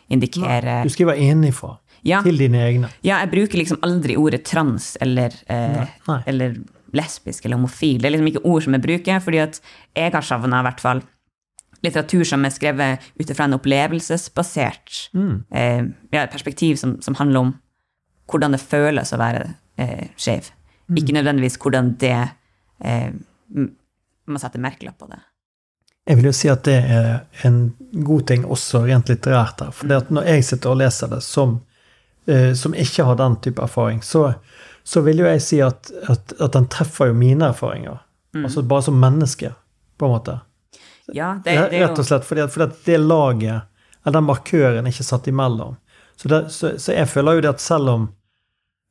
indikere Du skriver innenfra Ja. til dine egne. Ja, jeg bruker liksom aldri ordet trans eller, eh, Nei. eller lesbisk eller homofil. Det er liksom ikke ord som jeg bruker, fordi at jeg har savna i hvert fall litteratur som er skrevet ut ifra en opplevelsesbasert Mm. eh, ja, perspektiv som, som handler om hvordan det føles å være eh, skeiv. Mm. Ikke nødvendigvis hvordan det eh, Man setter merkelapp på det. Jeg vil jo si at det er en god ting også rent litterært her. For når jeg sitter og leser det som, eh, som ikke har den type erfaring, så, så vil jo jeg si at, at, at den treffer jo mine erfaringer. Mm. Altså bare som menneske, på en måte. Ja, det, det er Rett og slett fordi at, fordi at det laget, eller den markøren, er ikke satt imellom. Så, det, så, så jeg føler jo det at selv om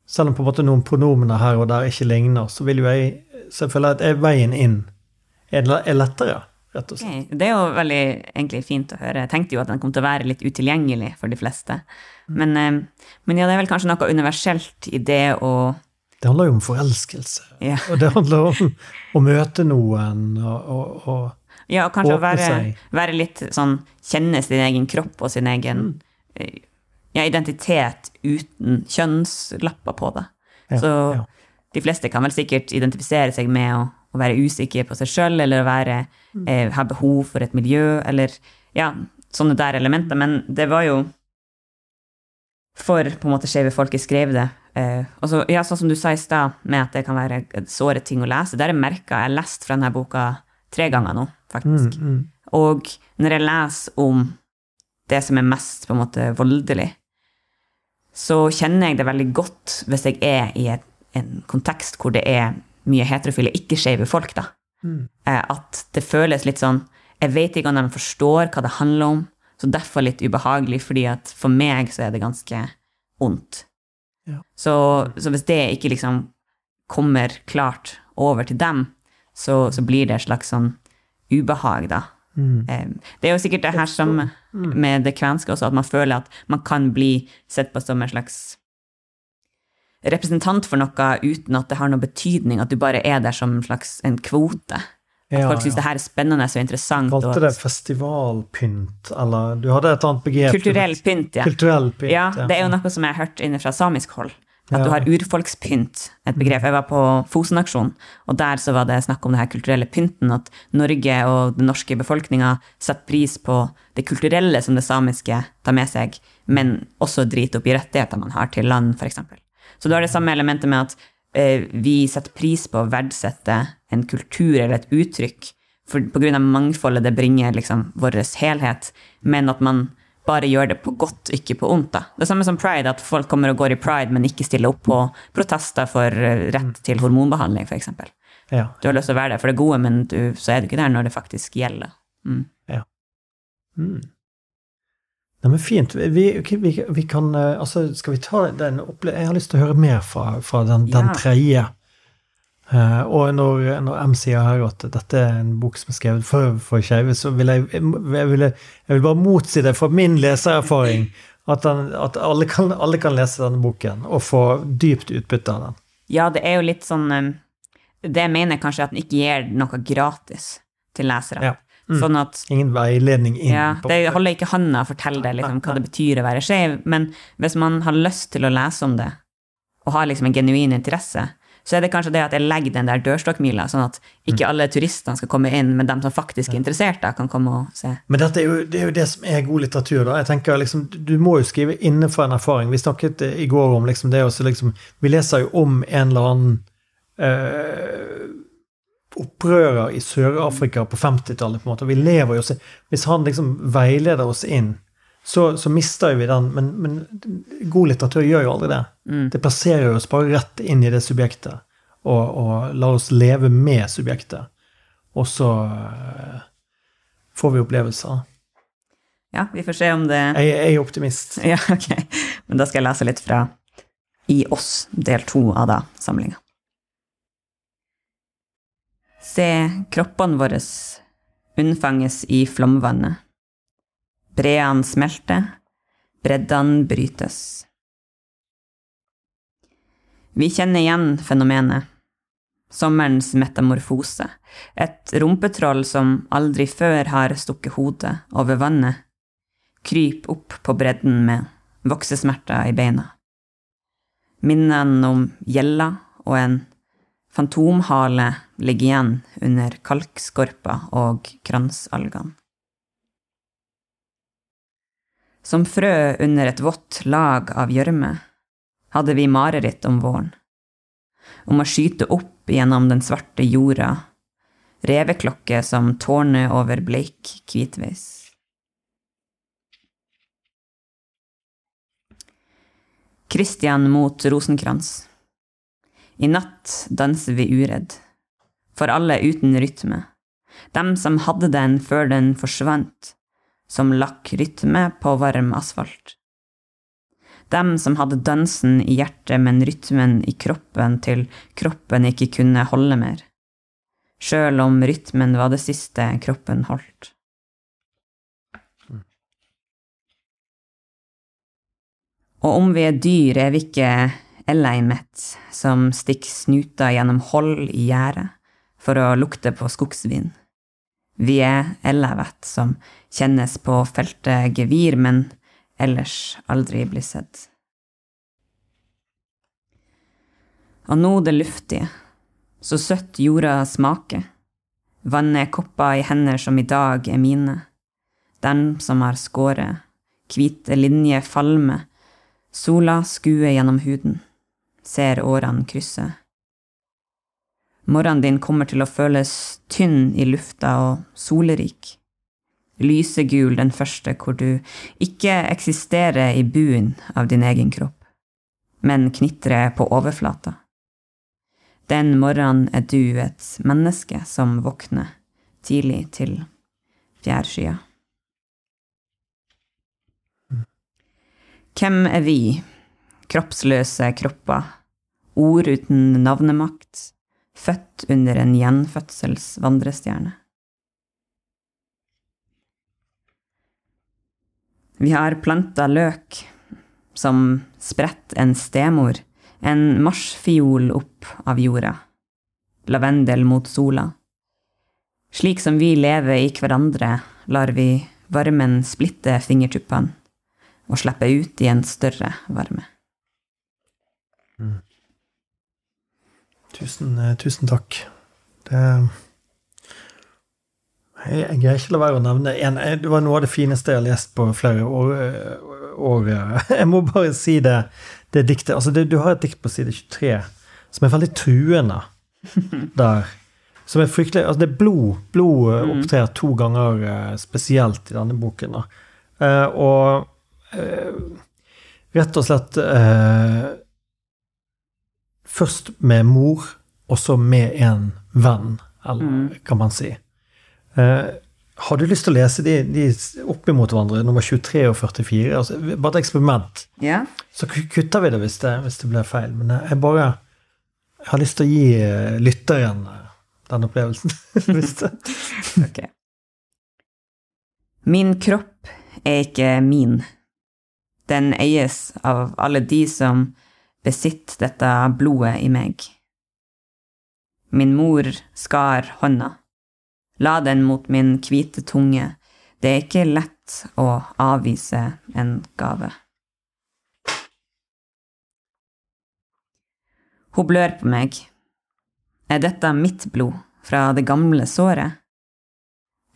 selv om på en måte noen pronomener her og der ikke ligner, så vil jo jeg selvfølgelig at er veien inn er, er lettere, rett og slett. Okay. Det er jo veldig egentlig fint å høre. Jeg tenkte jo at den kom til å være litt utilgjengelig for de fleste. Men, eh, men ja, det er vel kanskje noe universelt i det å Det handler jo om forelskelse. Ja. (laughs) Og det handler om å møte noen og, og, og Ja, og kanskje å være, være litt sånn Kjenne sin egen kropp og sin egen Mm. Ja, identitet uten kjønnslapper på det. Ja, Så ja. de fleste kan vel sikkert identifisere seg med å, å være usikker på seg sjøl, eller å være, Mm. eh, ha behov for et miljø, eller ja, sånne der elementer. Men det var jo for på en måte skeive folk jeg skrev det. Eh, og så, ja, sånn som du sa i stad, med at det kan være såre ting å lese. Det har jeg merka. Jeg har lest fra denne boka tre ganger nå, faktisk. Mm, mm. Og når jeg leser om det som er mest på en måte voldelig, så kjenner jeg det veldig godt hvis jeg er i et, en kontekst hvor det er mye heterofile, ikke-skeive folk, da. Mm. Eh, At det føles litt sånn Jeg vet ikke om de forstår hva det handler om, så derfor litt ubehagelig, fordi at for meg så er det ganske ondt. Ja. Så, så hvis det ikke liksom kommer klart over til dem, så, så blir det et slags sånn ubehag, da. Mm. Eh, Det er jo sikkert det her som med det kvenske også, at man føler at man kan bli sett på som en slags representant for noe uten at det har noe betydning, at du bare er der som en slags en kvote. At Ja, folk syns ja. det her er spennende og interessant. Valgte det festivalpynt, eller du hadde et annet begrep? kulturell pynt, ja. Kulturell pynt, Ja, det er jo noe som jeg har hørt inne fra samisk hold. At du har urfolkspynt, et begrep. Jeg var på Fosen-aksjonen, og der så var det snakk om det her kulturelle pynten, at Norge og den norske befolkninga setter pris på det kulturelle som det samiske tar med seg, men også driter opp i rettigheter man har til land, f.eks. Så du har det samme elementet med at eh, vi setter pris på å verdsette en kultur eller et uttrykk for, på grunn av mangfoldet det bringer liksom vår helhet, men at man bare gjør det på godt, ikke på ondt. da. Det samme som pride, at folk kommer og går i pride, men ikke stiller opp på protester for eh, rett til hormonbehandling, f.eks. Ja. Du har lyst til å være der for det gode, men du, så er du ikke der når det faktisk gjelder. Mm. Mm. Nei, men fint. Vi, vi, vi kan eh, Altså, skal vi ta den opple... Jeg har lyst til å høre mer fra, fra den, den Ja. tredje. Eh, og når, når M sier her at dette er en bok som er skrevet for, for skeive, så vil jeg, jeg, vil, jeg vil bare motsi det fra min lesererfaring. At, den, at alle, kan, alle kan lese denne boken og få dypt utbytte av den. Ja, det er jo litt sånn Det mener jeg kanskje at den ikke gir noe gratis til lesere. Ja. Sånn at Ingen veiledning inn. ja, Det holder ikke handa å fortelle deg liksom, hva det betyr å være skeiv, men hvis man har lyst til å lese om det, og har liksom en genuin interesse, så er det kanskje det at jeg legger den der dørstokkmila, sånn at ikke alle turistene skal komme inn, men de som faktisk er interessert, da, kan komme og se. Men dette er jo, det er jo det som er god litteratur. da. Jeg tenker liksom, Du må jo skrive innenfor en erfaring. Vi snakket eh, i går om liksom det også liksom Vi leser jo om en eller annen eh, opprører i Sør-Afrika på 50-tallet. på en måte, Vi lever jo Hvis han liksom veileder oss inn, så, så mister vi den. Men, men god litteratur gjør jo aldri det. Mm. Det plasserer oss bare rett inn i det subjektet, og, og lar oss leve med subjektet. Og så eh, får vi opplevelser. Ja, vi får se om det Jeg, jeg er optimist. (laughs) Ja, ok. Men da skal jeg lese litt fra I oss, del to av da, samlinga. Se kroppene våre unnfanges i flomvannet. Breene smelter, breddene brytes. Vi kjenner igjen fenomenet. Sommerens metamorfose. Et rumpetroll som aldri før har stukket hodet over vannet, kryper opp på bredden med voksesmerter i beina. Minnene om gjella og en fantomhale ligger igjen under kalkskorpa og kransalgene. Som frø under et vått lag av gjørme hadde vi mareritt om våren. Om å skyte opp gjennom den svarte jorda, reveklokke som tårner over bleik hvitveis. Christian mot Rosenkrantz. I natt danser vi uredd, for alle uten rytme. Dem som hadde den før den forsvant, som lakk rytme på varm asfalt. Dem som hadde dansen i hjertet, men rytmen i kroppen til kroppen ikke kunne holde mer. Sjøl om rytmen var det siste kroppen holdt. Og om vi er dyr, er vi ikke eleimet som stikker snuta gjennom hold i gjerdet for å lukte på skogsvin. Vi er ellevet som kjennes på feltet gevir, men ellers aldri blir sett. Og nå det luftige, så søtt jorda smaker, vannet er kopper i hender som i dag er mine, den som har skåret, hvite linjer falme, sola skuer gjennom huden, ser årene krysse. Morgenen din kommer til å føles tynn i lufta og solrik. Lysegul den første hvor du ikke eksisterer i buen av din egen kropp, men knitrer på overflata. Den morgenen er du et menneske som våkner tidlig til fjærskya. Hvem er vi, kroppsløse kropper, ord uten navnemakt, født under en gjenfødsels vandrestjerne? Vi har planta løk, som spredt en stemor, en marsfiol opp av jorda, lavendel mot sola. Slik som vi lever i hverandre, lar vi varmen splitte fingertuppene og slippe ut i en større varme. Tusen, eh, tusen takk. Det jeg, greier ikke la være å nevne en Det var noe av det fineste jeg har lest på flere år. eh, år. (laughs) Jeg må bare si det, det diktet. Altså, det, du har et dikt på side 23 som er veldig truende (laughs) der. Som er fryktelig Altså, det er blod. Blod eh, opptrer to ganger eh, spesielt i denne boken. Da. Og rett og slett Først med mor, og så med en venn, eller kan man si. Eh, har du lyst til å lese de, de opp imot hverandre, nummer 23 og 44? Altså, bare et eksperiment. Ja? Så kutter vi det hvis det, hvis det blir feil. Men jeg- bare jeg har lyst til å gi eh, lytteren eh, den opplevelsen. (laughs) hvis det. Ok. Min kropp er ikke min. Den eies av alle de som besitter dette blodet i meg. Min mor skar hånda, La den mot min hvite tunge. Det er ikke lett å avvise en gave. Hun blør på meg. Er dette mitt blod fra det gamle såret?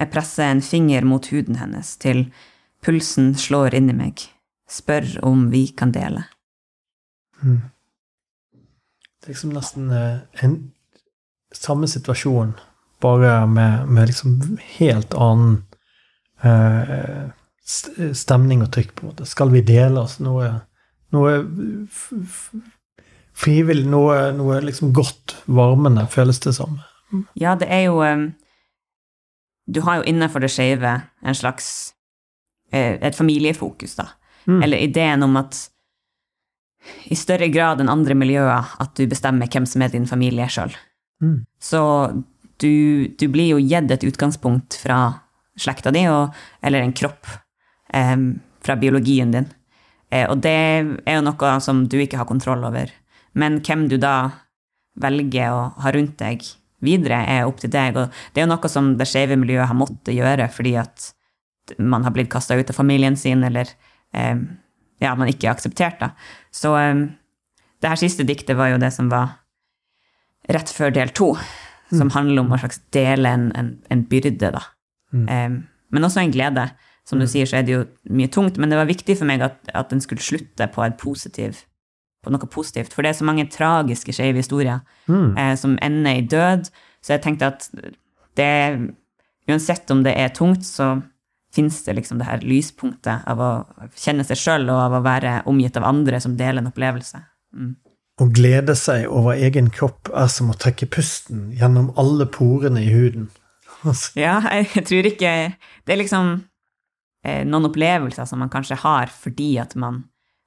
Jeg presser en finger mot huden hennes til pulsen slår inni meg, spør om vi kan dele. Mm. Det er liksom nesten eh, en samme situasjon, bare med, med liksom helt annen eh, stemning og trykk, på en måte. Skal vi dele oss noe, noe frivillig, noe, noe liksom godt, varmende, føles det som? Ja, det er jo eh, Du har jo innenfor det skeive en slags eh, et familiefokus, da. Mm. Eller ideen om at i større grad enn andre miljøer at du bestemmer hvem som er din familie sjøl. Mm. Så du, du, blir jo gitt et utgangspunkt fra slekta di, og, eller en kropp, eh, fra biologien din. Eh, og det er jo noe som du ikke har kontroll over. Men hvem du da velger å ha rundt deg videre, er opp til deg. Og det er jo noe som det skeive miljøet har måttet gjøre fordi at man har blitt kasta ut av familien sin, eller eh, ja, man ikke er akseptert, da. Så det her siste diktet var jo det som var rett før del to, som mm. handler om å slags dele en, en, en byrde, da. Mm. Um, men også en glede. Som du mm. sier, så er det jo mye tungt, men det var viktig for meg at, at den skulle slutte på, positiv, på noe positivt. For det er så mange tragiske skeive historier mm. eh, som ender i død. Så jeg tenkte at det Uansett om det er tungt, så fins det liksom det her lyspunktet av å kjenne seg sjøl og av å være omgitt av andre som deler en opplevelse. Mm. Å glede seg over egen kropp er som å trekke pusten gjennom alle porene i huden. (laughs) ja, jeg tror ikke Det er liksom eh, noen opplevelser som man kanskje har fordi at man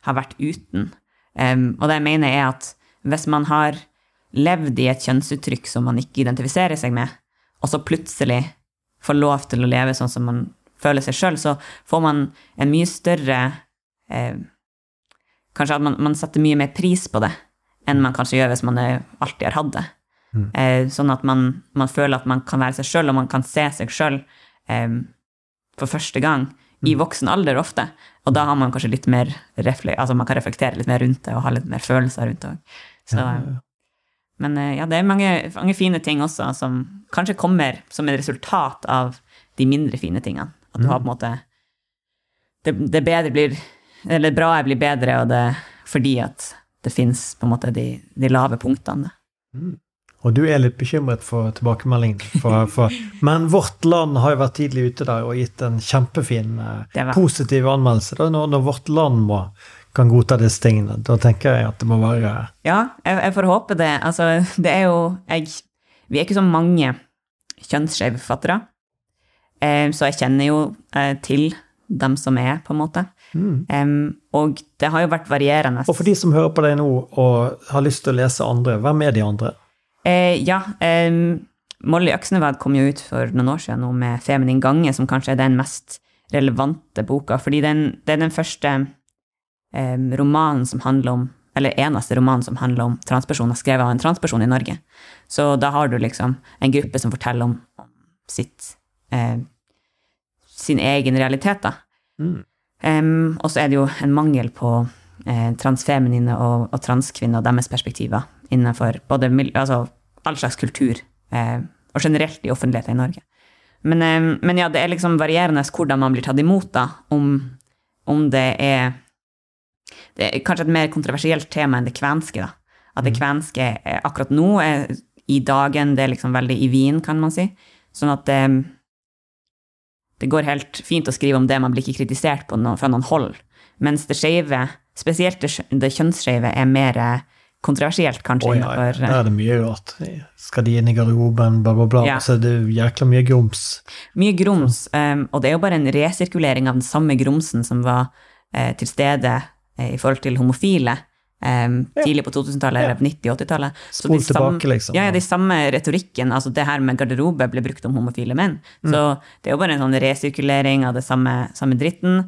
har vært uten. Um, og det jeg mener, er at hvis man har levd i et kjønnsuttrykk som man ikke identifiserer seg med, og så plutselig får lov til å leve sånn som man føler seg sjøl, så får man en mye større eh, Kanskje at man, man, setter mye mer pris på det enn man kanskje gjør hvis man alltid har hatt det. Mm. Eh, sånn at man, man, føler at man kan være seg sjøl, og man kan se seg sjøl um, for første gang mm. i voksen alder ofte. Og da har man kanskje litt mer altså man kan reflektere litt mer rundt det og ha litt mer følelser rundt det. Ja, ja. Men eh, ja, det er mange, mange, fine ting også som kanskje kommer som et resultat av de mindre fine tingene. At du har på en måte Det, det bedre blir Eller bra blir bedre, og det fordi at det fins på en måte de, de lave punktene. Mm. Og du er litt bekymret for tilbakemeldingen. For, for, men Vårt Land har jo vært tidlig ute der og gitt en kjempefin, eh, positiv anmeldelse. Da, når, når, Vårt Land må, kan godta disse tingene, da tenker jeg at det må være Ja, jeg, jeg får håpe det. Altså, det er jo jeg, Vi er ikke så mange kjønnsskeive forfattere. Eh, så jeg kjenner jo eh, til dem som er, på en måte. Mm. Um, og det har jo vært varierende. Og for de som hører på deg nå og har lyst til å lese andre, hvem er de andre? Eh, ja, um, Molly Øksnevad kom jo ut for noen år siden med 'Feminin gange', som kanskje er den mest relevante boka, fordi den, det er den første um, romanen som handler om eller eneste roman som handler om transpersoner, skrevet av en transperson i Norge. Så da har du liksom en gruppe som forteller om, om sitt eh, sin egen realitet, da. Mm. Um, og så er det jo en mangel på eh, transfeminine og, og transkvinner og deres perspektiver innenfor både altså, all slags kultur, eh, og generelt i offentligheten i Norge. Men, eh, men, ja, det er liksom varierende hvordan man blir tatt imot, da, om, om det er Det er kanskje et mer kontroversielt tema enn det kvenske, da. At det mm. kvenske akkurat nå er i dagen, det er liksom veldig i Wien, kan man si. Sånn at det eh, det går helt fint å skrive om det, man blir ikke kritisert noe, fra noen hold. Mens det skeive, spesielt det, det kjønnsskeive, er mer eh, kontroversielt, kanskje. Oh, ja, ja. Der er det mye rart. Skal de inn i garderoben, bla, bla, bla. Ja. Så det er jækla mye grums. Mye grums, um, og det er jo bare en resirkulering av den samme grumsen som var uh, til stede uh, i forhold til homofile. Um, ja. Tidlig på 2000-tallet eller 90-80-tallet. Spol tilbake, liksom. Ja, de samme retorikken, altså det her med garderobe ble brukt om homofile menn. Mm. Så det er jo bare en sånn resirkulering av det samme, samme dritten.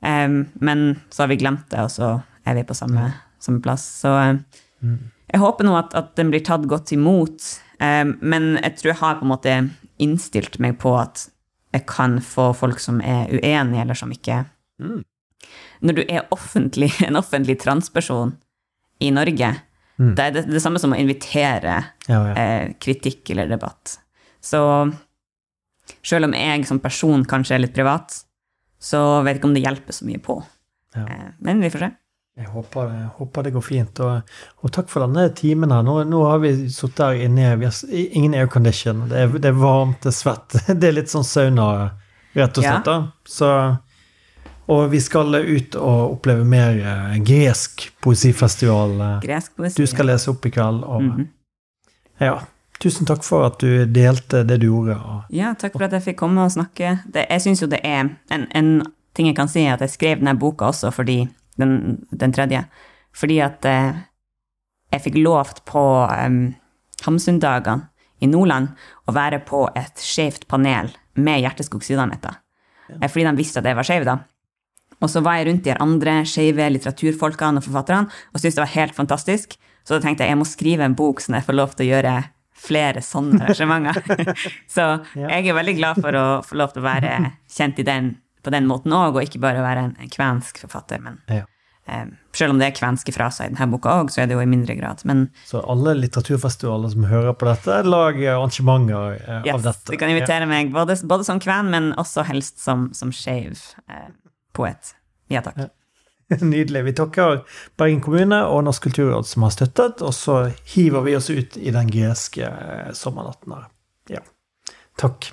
Um, men så har vi glemt det, og så er vi på samme, samme plass. Så mm. jeg håper nå at, at, den blir tatt godt imot. Um, men jeg tror jeg har på en måte innstilt meg på at jeg kan få folk som er uenige, eller som ikke Mm. Når du er offentlig, (laughs) en offentlig transperson i Norge, Mm. det er det, det samme som å invitere Ja, ja. eh, kritikk eller debatt. Så selv om jeg som person kanskje er litt privat, så vet jeg ikke om det hjelper så mye på. Ja. Eh, men vi får se. Jeg håper, jeg håper det går fint. Og, og takk for denne timen her. Nå, nå har vi sittet her inne. Vi har ingen aircondition. Det, er- det er varmt, det er svett. (laughs) Det er litt sånn sauna, rett og Ja. slett. da. Så, og vi skal ut og oppleve mer eh, gresk poesifestival. eh. Gresk poesi. Du skal lese opp i kveld. Og Mhm. ja, tusen takk for at du delte det du gjorde. Og, Ja, takk for at jeg fikk komme og snakke. Det, jeg syns jo det er en, en ting jeg kan si, at jeg skrev denne boka også fordi den, den tredje. Fordi at eh, jeg fikk lovt på um, Hamsundagene i Nordland å være på et skjevt panel med Hjerteskog Sydanetta. Ja. Fordi de visste at jeg var skeiv, da. Og så var jeg rundt de andre skeive litteraturfolkene og forfatterne og syntes det var helt fantastisk. Så da tenkte jeg jeg må skrive en bok som jeg får lov til å gjøre flere sånne arrangementer. (laughs) så jeg er veldig glad for å få lov til å være kjent i den, på den måten òg, og ikke bare være en, en kvensk forfatter. Men Ja. Um, selv om det er kvenske fraser i denne boka òg, så er det jo i mindre grad. Men så alle litteraturfestivaler som hører på dette, lager arrangementer uh, yes, av dette. du kan invitere meg både, både som kven, men også helst som, som skeiv eh, poet. Ja takk. Ja. (laughs) Nydelig. Vi takker Bergen kommune og Norsk kulturråd som har støttet, og så hiver vi oss ut i den greske eh, sommernatten her. Ja. Takk.